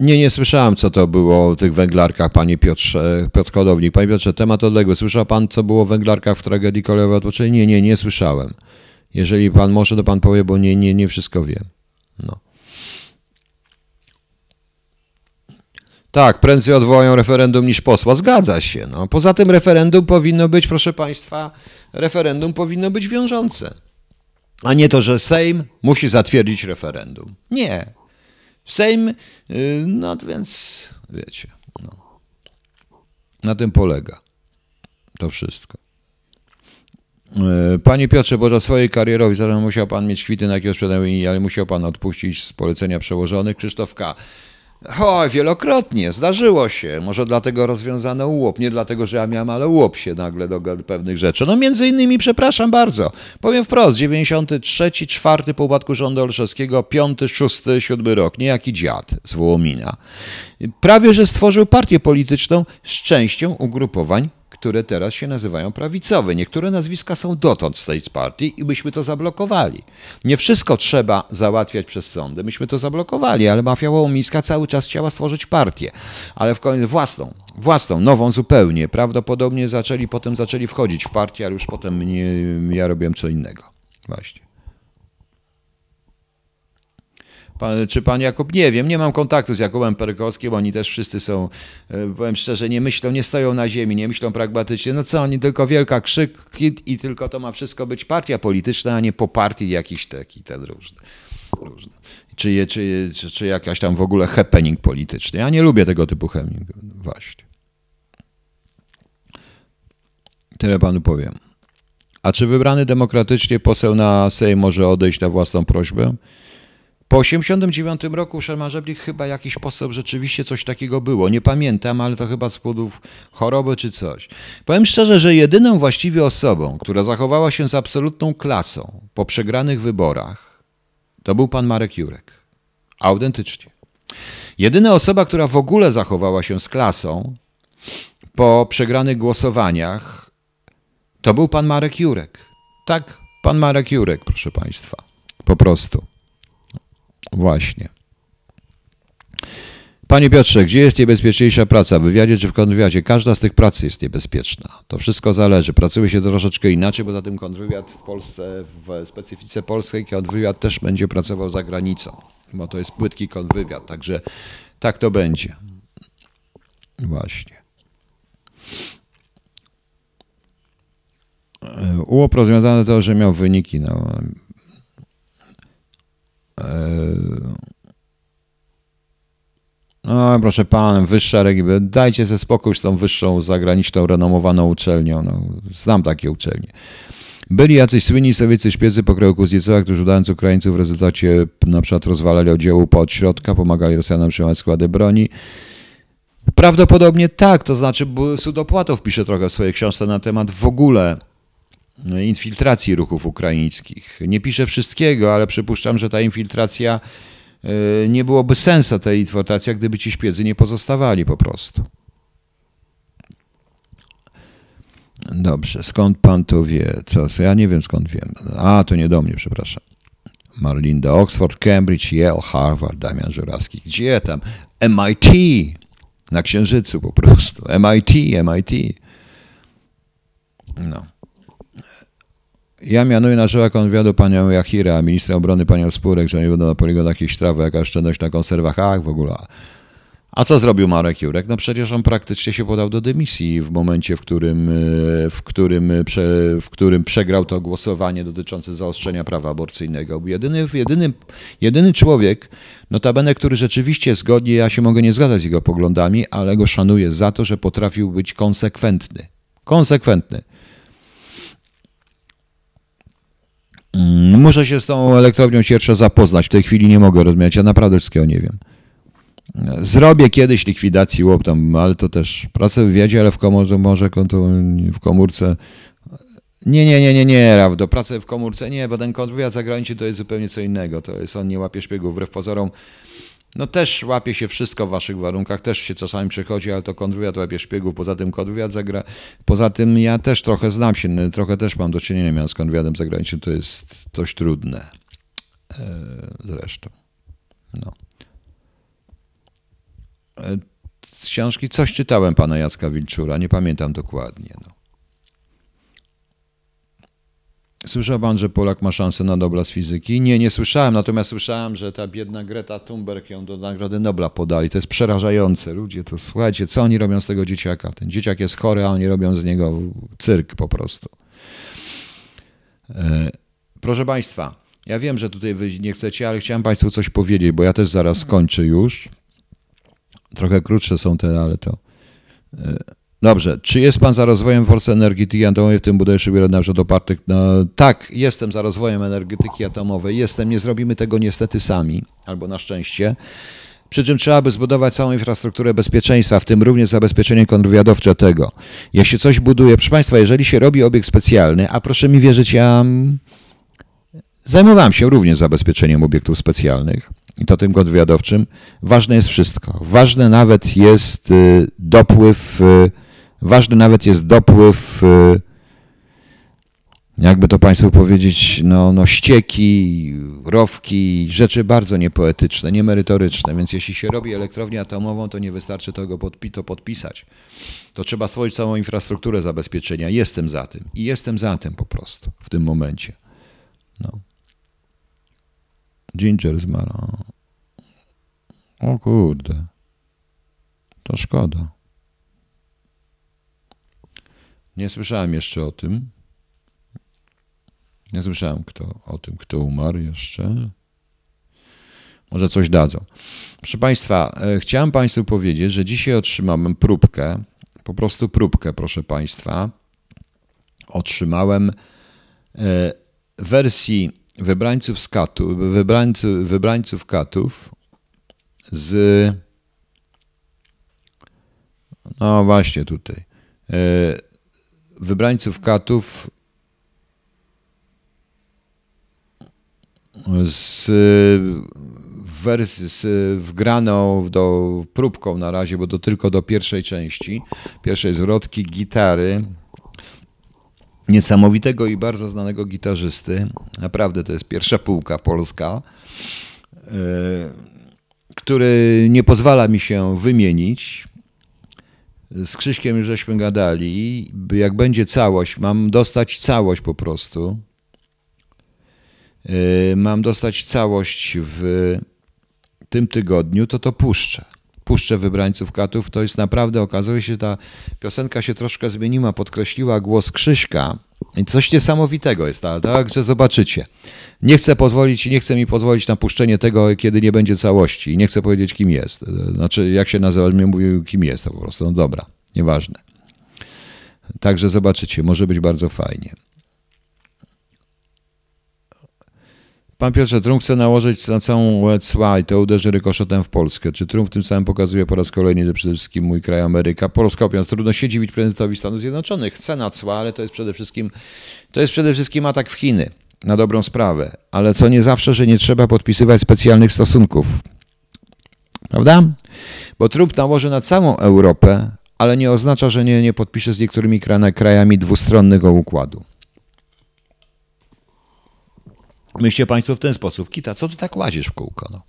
Nie, nie słyszałem, co to było w tych węglarkach, panie Piotrze, Piotr Kodownik. Panie Piotrze, temat odległy. Słyszał pan, co było w węglarkach w tragedii kolejowej odpoczynku? Nie, nie, nie słyszałem. Jeżeli pan może, to pan powie, bo nie, nie, nie wszystko wiem. No. Tak, prędzej odwołają referendum niż posła. Zgadza się. No. Poza tym referendum powinno być, proszę Państwa, referendum powinno być wiążące. A nie to, że Sejm musi zatwierdzić referendum. Nie. Sejm, y, no więc wiecie, no. na tym polega to wszystko. Y, panie Piotrze, bo za swojej karierowi zaraz musiał Pan mieć kwity na jakiego sprzedają, ale musiał Pan odpuścić z polecenia przełożonych. Krzysztof K. O, wielokrotnie, zdarzyło się. Może dlatego rozwiązano łop, nie dlatego, że ja miałem, ale łop się nagle do pewnych rzeczy. No między innymi, przepraszam bardzo, powiem wprost, 93, 4 po upadku rządu Olszewskiego, 5, 6, 7 rok, niejaki dziad z Wołomina. Prawie, że stworzył partię polityczną z częścią ugrupowań które teraz się nazywają prawicowe. Niektóre nazwiska są dotąd z tej partii i byśmy to zablokowali. Nie wszystko trzeba załatwiać przez sądy. Myśmy to zablokowali, ale mafia łomińska cały czas chciała stworzyć partię, ale w końcu własną, własną, nową zupełnie. Prawdopodobnie zaczęli, potem zaczęli wchodzić w partię, ale już potem nie, ja robiłem co innego. Właśnie. Pan, czy pan Jakub? Nie wiem, nie mam kontaktu z Jakubem Perkowskim, oni też wszyscy są, e, powiem szczerze, nie myślą, nie stoją na ziemi, nie myślą pragmatycznie. No co, oni tylko wielka krzyk i tylko to ma wszystko być partia polityczna, a nie po partii jakiś taki, ten różny. różny. Czy, czy, czy, czy jakaś tam w ogóle happening polityczny. Ja nie lubię tego typu happening, właśnie. Tyle panu powiem. A czy wybrany demokratycznie poseł na Sejm może odejść na własną prośbę? Po 1989 roku Sherman Żeblik chyba jakiś poseł rzeczywiście coś takiego było. Nie pamiętam, ale to chyba z powodów choroby czy coś. Powiem szczerze, że jedyną właściwie osobą, która zachowała się z absolutną klasą po przegranych wyborach, to był pan Marek Jurek. Autentycznie. Jedyna osoba, która w ogóle zachowała się z klasą po przegranych głosowaniach, To był pan Marek Jurek. Tak, pan Marek Jurek, proszę państwa. Po prostu. Właśnie. Panie Piotrze, gdzie jest niebezpieczniejsza praca? W wywiadzie czy w kontrwywiadzie? Każda z tych prac jest niebezpieczna. To wszystko zależy. Pracuje się troszeczkę inaczej, bo za tym kontrwywiad w Polsce, w specyfice polskiej, kontrwywiad też będzie pracował za granicą, bo to jest płytki kontrwywiad. Także tak to będzie. Właśnie. UOP rozwiązane to, że miał wyniki. No. No, proszę pana, wyższa reguła. Dajcie ze spokój z tą wyższą, zagraniczną, renomowaną uczelnią. No, znam takie uczelnie. Byli jacyś słynni sowieccy szpiecy pokroju Kuzniecowa, którzy udając Ukraińców w rezultacie na przykład rozwalali oddziału po od środka, pomagali Rosjanom trzymać składy broni. Prawdopodobnie tak, to znaczy Sudopłatow pisze trochę w swojej książce na temat w ogóle infiltracji ruchów ukraińskich. Nie pisze wszystkiego, ale przypuszczam, że ta infiltracja e, nie byłoby sensu tej infiltracji, gdyby ci szpiedzy nie pozostawali po prostu. Dobrze, skąd pan to wie? Co, ja nie wiem skąd wiem. A, to nie do mnie, przepraszam. Marlinda, Oxford, Cambridge, Yale, Harvard, Damian Żurawski. Gdzie tam? MIT! Na Księżycu po prostu. MIT, MIT. No. Ja mianuję na człowieka konwiadu panią Jachira, a ministra obrony panią Spurek, że nie będą na poligonach jakieś trawy, jaka oszczędność na konserwach, ach w ogóle. A co zrobił Marek Jurek? No przecież on praktycznie się podał do dymisji w momencie, w którym, w którym, w którym przegrał to głosowanie dotyczące zaostrzenia prawa aborcyjnego. Jedyny, jedyny, jedyny człowiek, notabene, który rzeczywiście zgodnie, ja się mogę nie zgadzać z jego poglądami, ale go szanuję za to, że potrafił być konsekwentny. Konsekwentny. Muszę się z tą elektrownią Ciercza zapoznać. W tej chwili nie mogę rozmawiać. Ja naprawdę wszystkiego nie wiem. Zrobię kiedyś likwidacji łop tam, ale to też pracę w wywiadzie, ale w komórce, może w komórce. Nie, nie, nie, nie, nie, do pracy w komórce nie, bo ten kontrwywiad zagraniczny to jest zupełnie co innego. To jest, on nie łapie szpiegów wbrew pozorom. No też łapie się wszystko w waszych warunkach, też się czasami przychodzi, ale to kontrwywiad łapie szpiegów, poza tym kontrwywiad zagra... Poza tym ja też trochę znam się, trochę też mam do czynienia z kontrwywiadem zagranicznym, to jest dość trudne e, zresztą. No. E, z książki coś czytałem pana Jacka Wilczura, nie pamiętam dokładnie. No. Słyszał pan, że Polak ma szansę na Nobla z fizyki? Nie, nie słyszałem, natomiast słyszałem, że ta biedna Greta Thunberg ją do Nagrody Nobla podali. To jest przerażające. Ludzie, to słuchajcie, co oni robią z tego dzieciaka? Ten dzieciak jest chory, a oni robią z niego cyrk po prostu. E, proszę państwa, ja wiem, że tutaj wy nie chcecie, ale chciałem państwu coś powiedzieć, bo ja też zaraz skończę już. Trochę krótsze są te, ale to... Dobrze, czy jest Pan za rozwojem Polsce energetyki atomowej, w tym budowie szybier na przykład opartych no, Tak, jestem za rozwojem energetyki atomowej, jestem, nie zrobimy tego niestety sami, albo na szczęście. Przy czym trzeba by zbudować całą infrastrukturę bezpieczeństwa, w tym również zabezpieczenie kontrwywiadowcze tego. Jeśli coś buduje, proszę Państwa, jeżeli się robi obiekt specjalny, a proszę mi wierzyć, ja mm, zajmowałem się również zabezpieczeniem obiektów specjalnych, i to tym kontrwywiadowczym, ważne jest wszystko. Ważne nawet jest y, dopływ y, Ważny nawet jest dopływ, y, jakby to Państwu powiedzieć, no, no ścieki, rowki, rzeczy bardzo niepoetyczne, niemerytoryczne. Więc jeśli się robi elektrownię atomową, to nie wystarczy tego podpi to podpisać. To trzeba stworzyć całą infrastrukturę zabezpieczenia. Jestem za tym. I jestem za tym po prostu w tym momencie. No. Ginger zmarł. O kurde. To szkoda. Nie słyszałem jeszcze o tym. Nie słyszałem kto, o tym, kto umarł jeszcze. Może coś dadzą. Proszę Państwa, e, chciałem Państwu powiedzieć, że dzisiaj otrzymałem próbkę, po prostu próbkę, proszę Państwa. Otrzymałem e, wersji wybrańców z wybrańców, wybrańców katów z no właśnie tutaj e, wybrańców katów z wersji z wgraną do próbką na razie, bo to tylko do pierwszej części, pierwszej zwrotki, gitary. niesamowitego i bardzo znanego gitarzysty. Naprawdę to jest pierwsza półka polska, e, który nie pozwala mi się wymienić. Z Krzyśkiem już żeśmy gadali. Jak będzie całość, mam dostać całość po prostu. E, mam dostać całość w tym tygodniu, to to puszczę. Puszczę wybrańców katów. To jest naprawdę, okazuje się, ta piosenka się troszkę zmieniła, podkreśliła głos Krzyśka. I coś niesamowitego jest, tak, że zobaczycie. Nie chcę pozwolić, nie chcę mi pozwolić na puszczenie tego, kiedy nie będzie całości. I nie chcę powiedzieć, kim jest. Znaczy, jak się nazywa, mnie mówił, kim jest to po prostu. No dobra, nieważne. Także zobaczycie, może być bardzo fajnie. Pan Piotrze, Trump chce nałożyć na całą cła i to uderzy rykoszetem w Polskę. Czy Trump tym samym pokazuje po raz kolejny, że przede wszystkim mój kraj Ameryka? Polska opiąc, trudno się dziwić prezydentowi Stanów Zjednoczonych. Chce na cła, ale to jest przede wszystkim, to jest przede wszystkim atak w Chiny. Na dobrą sprawę. Ale co nie zawsze, że nie trzeba podpisywać specjalnych stosunków. Prawda? Bo Trump nałoży na całą Europę, ale nie oznacza, że nie, nie podpisze z niektórymi krajami dwustronnego układu. Myślcie Państwo w ten sposób. Kita, co ty tak łazisz w kółko? No,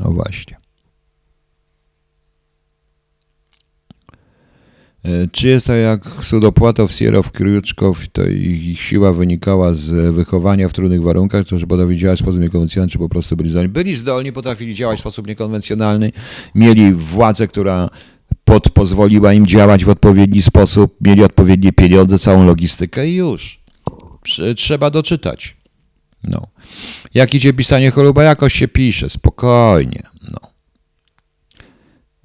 no właśnie. E, czy jest to jak Sudopłatow, Sierow, Kruczkow, to ich siła wynikała z wychowania w trudnych warunkach, to że potrafili działać w sposób niekonwencjonalny, czy po prostu byli zdolni? Byli zdolni, potrafili działać w sposób niekonwencjonalny, mieli władzę, która pod, pozwoliła im działać w odpowiedni sposób, mieli odpowiednie pieniądze, całą logistykę i już. Trzeba doczytać. No. Jak idzie pisanie choluba, jakoś się pisze, spokojnie. No.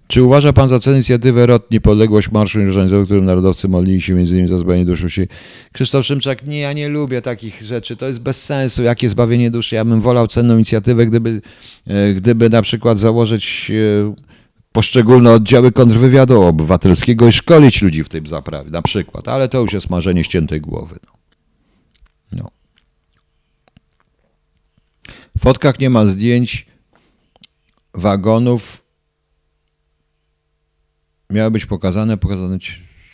Czy uważa pan za cenę inicjatywę ROT Niepodległość Marszu Niezależności, którym narodowcy modlili się między innymi za zbawienie duszy wsi? Krzysztof Szymczak, nie, ja nie lubię takich rzeczy, to jest bez sensu, jakie zbawienie duszy. Ja bym wolał cenną inicjatywę, gdyby, e, gdyby na przykład założyć e, poszczególne oddziały kontrwywiadu obywatelskiego i szkolić ludzi w tym zaprawie, na przykład, ale to już jest marzenie ściętej głowy. No. W fotkach nie ma zdjęć wagonów. Miały być pokazane, pokazane.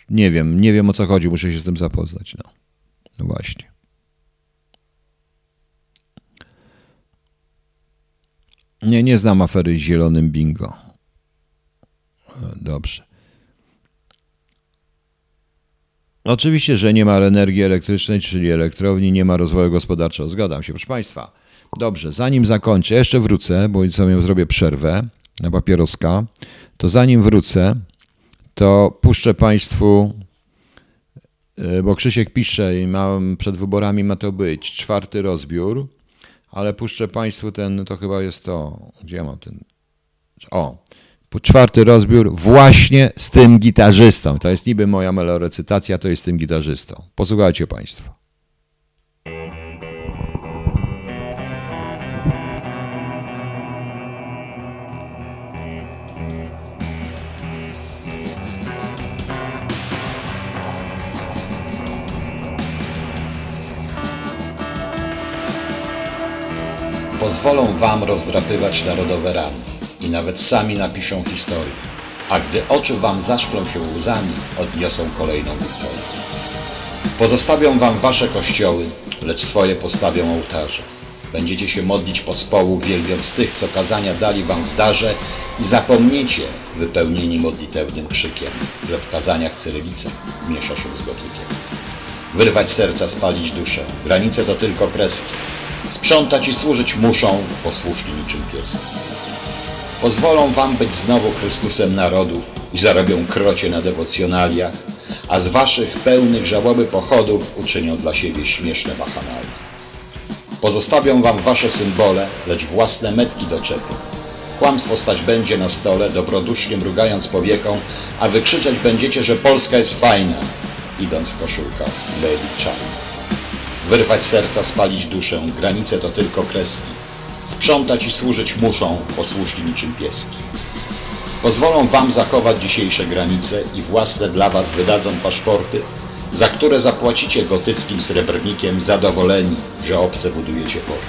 Nie wiem, nie wiem o co chodzi, muszę się z tym zapoznać. No, no właśnie. Nie, nie znam afery z zielonym bingo. Dobrze. Oczywiście, że nie ma energii elektrycznej, czyli elektrowni, nie ma rozwoju gospodarczego. Zgadzam się, proszę Państwa. Dobrze, zanim zakończę, jeszcze wrócę, bo sobie zrobię przerwę na papieroska, to zanim wrócę, to puszczę Państwu, e, bo Krzysiek pisze i mam, przed wyborami ma to być czwarty rozbiór, ale puszczę Państwu ten, to chyba jest to, gdzie mam ten, o, czwarty rozbiór właśnie z tym gitarzystą. To jest niby moja melorecytacja, to jest z tym gitarzystą. Posłuchajcie Państwo. Pozwolą wam rozdrapywać narodowe rany i nawet sami napiszą historię. A gdy oczy wam zaszklą się łzami, odniosą kolejną wiktorię. Pozostawią wam wasze kościoły, lecz swoje postawią ołtarze. Będziecie się modlić pospołu, wielbiąc tych, co kazania dali wam w darze i zapomnicie, wypełnieni modlitewnym krzykiem, że w kazaniach cyrylica miesza się z gotykiem. Wyrwać serca, spalić duszę, granice to tylko kreski, Sprzątać i służyć muszą, posłuszni niczym pies. Pozwolą wam być znowu Chrystusem narodów i zarobią krocie na dewocjonaliach, a z waszych pełnych żałoby pochodów uczynią dla siebie śmieszne bachanalia. Pozostawią wam wasze symbole, lecz własne metki doczepią. Kłamstwo stać będzie na stole, dobrodusznie mrugając powieką, a wykrzyczeć będziecie, że Polska jest fajna, idąc w koszulkach Lady China. Wyrwać serca, spalić duszę, granice to tylko kreski. Sprzątać i służyć muszą, posłuszni niczym pieski. Pozwolą wam zachować dzisiejsze granice i własne dla was wydadzą paszporty, za które zapłacicie gotyckim srebrnikiem zadowoleni, że obce budujecie porty.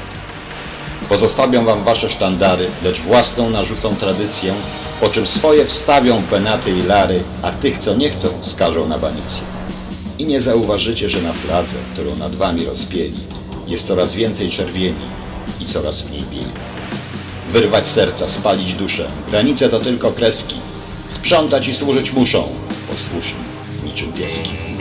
Pozostawią wam wasze sztandary, lecz własną narzucą tradycję, po czym swoje wstawią penaty i lary, a tych, co nie chcą, skażą na banicję. I nie zauważycie, że na fladze, którą nad wami rozpieli, jest coraz więcej czerwieni i coraz mniej bieli. Wyrwać serca, spalić duszę, granice to tylko kreski, sprzątać i służyć muszą, posłuszni niczym pieski.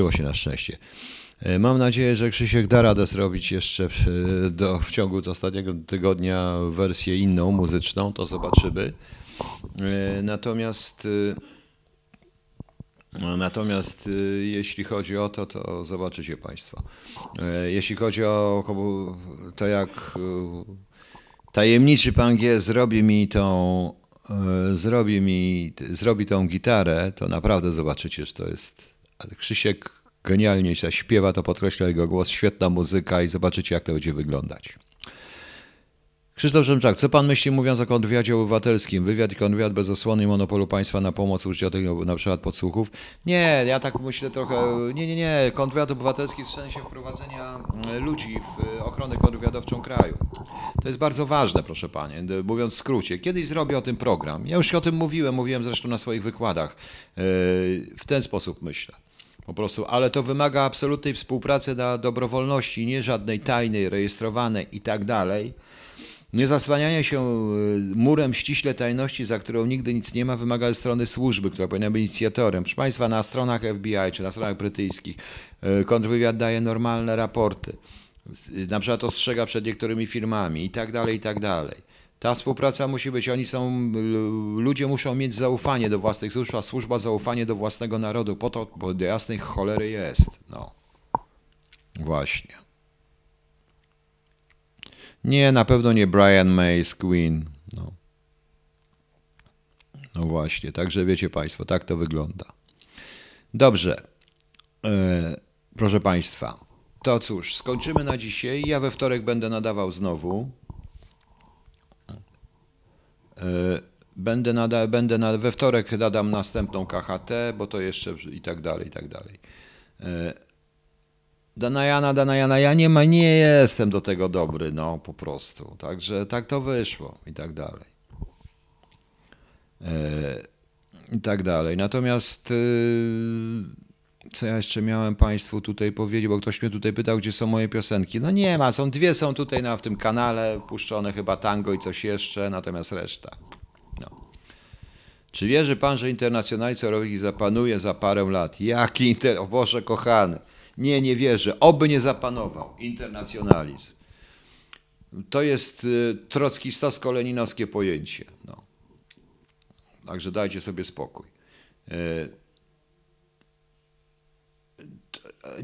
Skończyło się na szczęście. E, Mam nadzieję, że Krzysiek da radę zrobić jeszcze e, do, w ciągu ostatniego tygodnia wersję inną, muzyczną, to zobaczymy. E, Natomiast, e, natomiast jeśli chodzi o to, to zobaczycie Państwo. Jeśli chodzi o to, jak tajemniczy pan G zrobi mi tą, zrobi mi, zrobi tą gitarę, to naprawdę zobaczycie, że to jest Krzysiek genialnie się śpiewa, to podkreśla jego głos, świetna muzyka i zobaczycie, jak to będzie wyglądać. Krzysztof Szymczak, co pan myśli mówiąc o kontrwywiadzie obywatelskim? Wywiad i kontrwywiad bez osłony i monopolu państwa na pomoc użycia na przykład podsłuchów? Nie, ja tak myślę trochę, nie, nie, nie, kontrwywiad obywatelski w sensie wprowadzenia e, ludzi w e, ochronę kontrwywiadowczą kraju. To jest bardzo ważne, proszę panie, mówiąc w skrócie. Kiedyś zrobię o tym program. Ja już o tym mówiłem, mówiłem zresztą na swoich wykładach. E, W ten sposób myślę. Po prostu, ale to wymaga absolutnej współpracy na dobrowolności, nie żadnej tajnej, rejestrowanej i tak dalej. Nie zasłanianie się y, murem ściśle tajności, za którą nigdy nic nie ma, wymaga strony służby, która powinna być inicjatorem. Proszę Państwa, na stronach FBI czy na stronach brytyjskich y, kontrwywiad daje normalne raporty. Y, Na przykład ostrzega przed niektórymi firmami i tak dalej, i tak dalej. Ta współpraca musi być, oni są, ludzie muszą mieć zaufanie do własnych służb, a służba zaufanie do własnego narodu, po to, bo do jasnej cholery jest. No. Właśnie. Nie, na pewno nie Brian May Queen. No. no właśnie, także wiecie Państwo, tak to wygląda. Dobrze. E, proszę Państwa, to cóż, skończymy na dzisiaj. Ja we wtorek będę nadawał znowu. E, Będę, nada, będę na, we wtorek nadam następną KHT, bo to jeszcze i tak dalej, i tak dalej. E, Danajana, Danajana, ja nie, ma, nie jestem do tego dobry, no po prostu. Także tak to wyszło i tak dalej. E, I tak dalej. Natomiast y, co ja jeszcze miałem Państwu tutaj powiedzieć, bo ktoś mnie tutaj pytał, gdzie są moje piosenki. No nie ma, są dwie są tutaj na, w tym kanale, puszczone chyba tango i coś jeszcze, natomiast reszta. No. Czy wierzy Pan, że internacjonalizm Europejski zapanuje za parę lat? Jaki inter... O Boże kochany. Nie, nie wierzę. Oby nie zapanował internacjonalizm. To jest y, trockistowsko-leninowskie pojęcie. No. Także dajcie sobie spokój.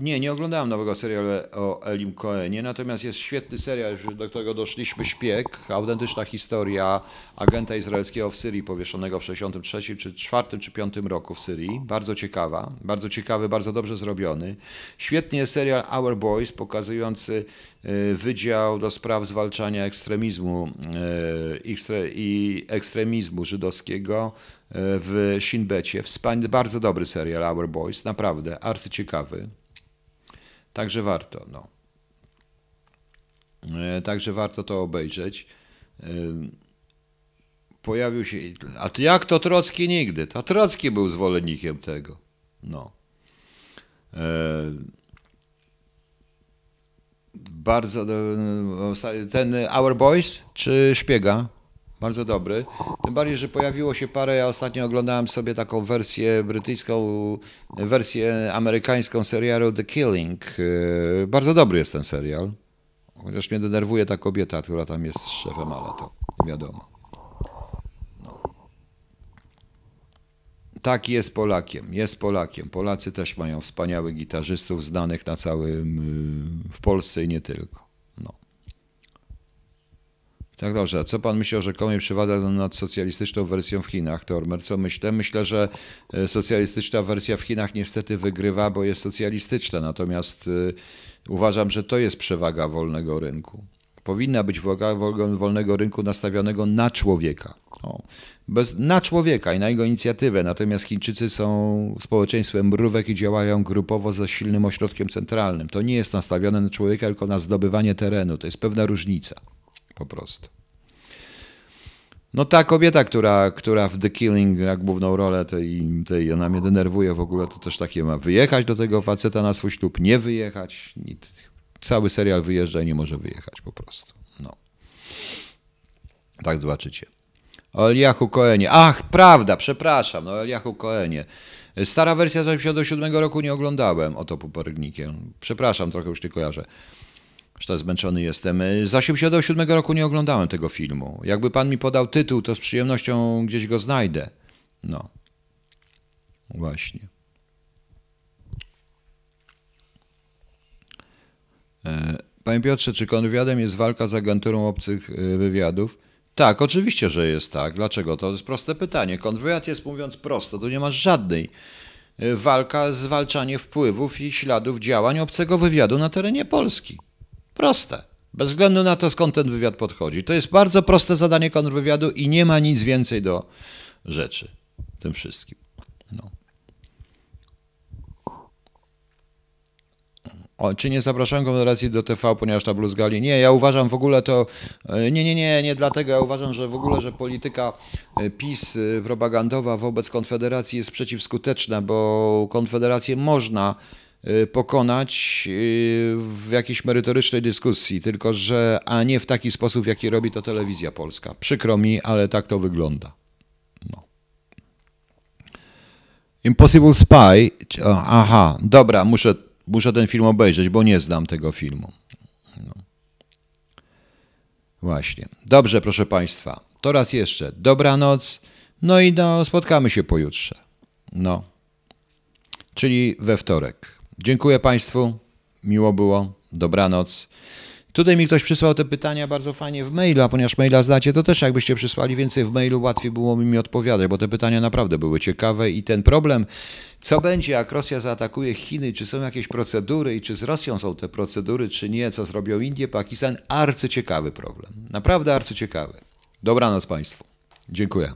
Nie, nie oglądałem nowego serialu o Elim Cohenie, natomiast jest świetny serial, do którego doszliśmy, Szpieg, autentyczna historia agenta izraelskiego w Syrii powieszonego w 63 czy 4 czy 5 roku w Syrii. Bardzo ciekawa, bardzo ciekawy, bardzo dobrze zrobiony. Świetny jest serial Our Boys, pokazujący y, Wydział do Spraw Zwalczania Ekstremizmu ekstre- i ekstremizmu żydowskiego y, w Shinbecie. Wspaniały, bardzo dobry serial Our Boys, naprawdę, arcyciekawy. Także warto, no. E, Także warto to obejrzeć. Ym, Pojawił się. A jak to Trocki nigdy? To Trocki był zwolennikiem tego. No. E, bardzo ten Our Boys czy Szpiega? Bardzo dobry. Tym bardziej, że pojawiło się parę. Ja ostatnio oglądałem sobie taką wersję brytyjską, wersję amerykańską serialu The Killing. E, Bardzo dobry jest ten serial. Chociaż mnie denerwuje ta kobieta, która tam jest szefem, ale to wiadomo. No. Tak, jest Polakiem, jest Polakiem. Polacy też mają wspaniałych gitarzystów znanych na całym, y, w Polsce i nie tylko. Tak dobrze, a co pan myśli o rzekomej przewadze nad socjalistyczną wersją w Chinach, Tormer? Co myślę? Myślę, że e, socjalistyczna wersja w Chinach niestety wygrywa, bo jest socjalistyczna, natomiast y, uważam, że to jest przewaga wolnego rynku. Powinna być waga wol- wolnego rynku nastawionego na człowieka. O, bez, na człowieka i na jego inicjatywę. Natomiast Chińczycy są społeczeństwem mrówek i działają grupowo ze silnym ośrodkiem centralnym. To nie jest nastawione na człowieka, tylko na zdobywanie terenu. To jest pewna różnica. Po prostu. No ta kobieta, która, która w The Killing jak główną rolę tej, tej, ona mnie denerwuje w ogóle, to też takie ma wyjechać do tego faceta na swój ślub, nie wyjechać. Cały serial wyjeżdża i nie może wyjechać po prostu. No. Tak zobaczycie. O Eliahu Koenie. Ach, prawda, przepraszam, no Eliahu Koenie. Stara wersja z 87 roku nie oglądałem, oto popernikiem. Przepraszam, trochę już nie kojarzę. Zresztą zmęczony jestem. Z 87 roku nie oglądałem tego filmu. Jakby pan mi podał tytuł, to z przyjemnością gdzieś go znajdę. No. Właśnie. E, Panie Piotrze, czy kontrwywiadem jest walka z agenturą obcych e, wywiadów? Tak, oczywiście, że jest tak. Dlaczego? To jest proste pytanie. Kontrwywiad jest, mówiąc prosto, tu nie ma żadnej e, walka, zwalczanie wpływów i śladów działań obcego wywiadu na terenie Polski. Proste. Bez względu na to, skąd ten wywiad podchodzi. To jest bardzo proste zadanie kontrwywiadu i nie ma nic więcej do rzeczy. Tym wszystkim. No. O, czy nie zapraszam Konfederacji do TV, ponieważ ta bluzgali? Nie, ja uważam w ogóle to. e, Nie, nie, nie, nie dlatego. Ja uważam, że w ogóle, że polityka e, PiS e, propagandowa wobec Konfederacji jest przeciwskuteczna, bo Konfederację można pokonać e, w jakiejś merytorycznej dyskusji, tylko że, a nie w taki sposób, w jaki robi to telewizja polska. Przykro mi, ale tak to wygląda. No. Impossible Spy. Aha, dobra, muszę, muszę ten film obejrzeć, bo nie znam tego filmu. No. Właśnie. Dobrze, proszę Państwa. To raz jeszcze. Dobranoc. No i no, spotkamy się pojutrze. No. Czyli we wtorek. Dziękuję Państwu. Miło było. Dobranoc. Tutaj mi ktoś przysłał te pytania bardzo fajnie w mailu, a ponieważ maila znacie, to też jakbyście przysłali więcej w mailu, łatwiej było mi odpowiadać, bo te pytania naprawdę były ciekawe i ten problem, co będzie, jak Rosja zaatakuje Chiny, czy są jakieś procedury i czy z Rosją są te procedury, czy nie, co zrobią Indie, Pakistan, arcyciekawy problem. Naprawdę arcyciekawy. Dobranoc Państwu. Dziękuję.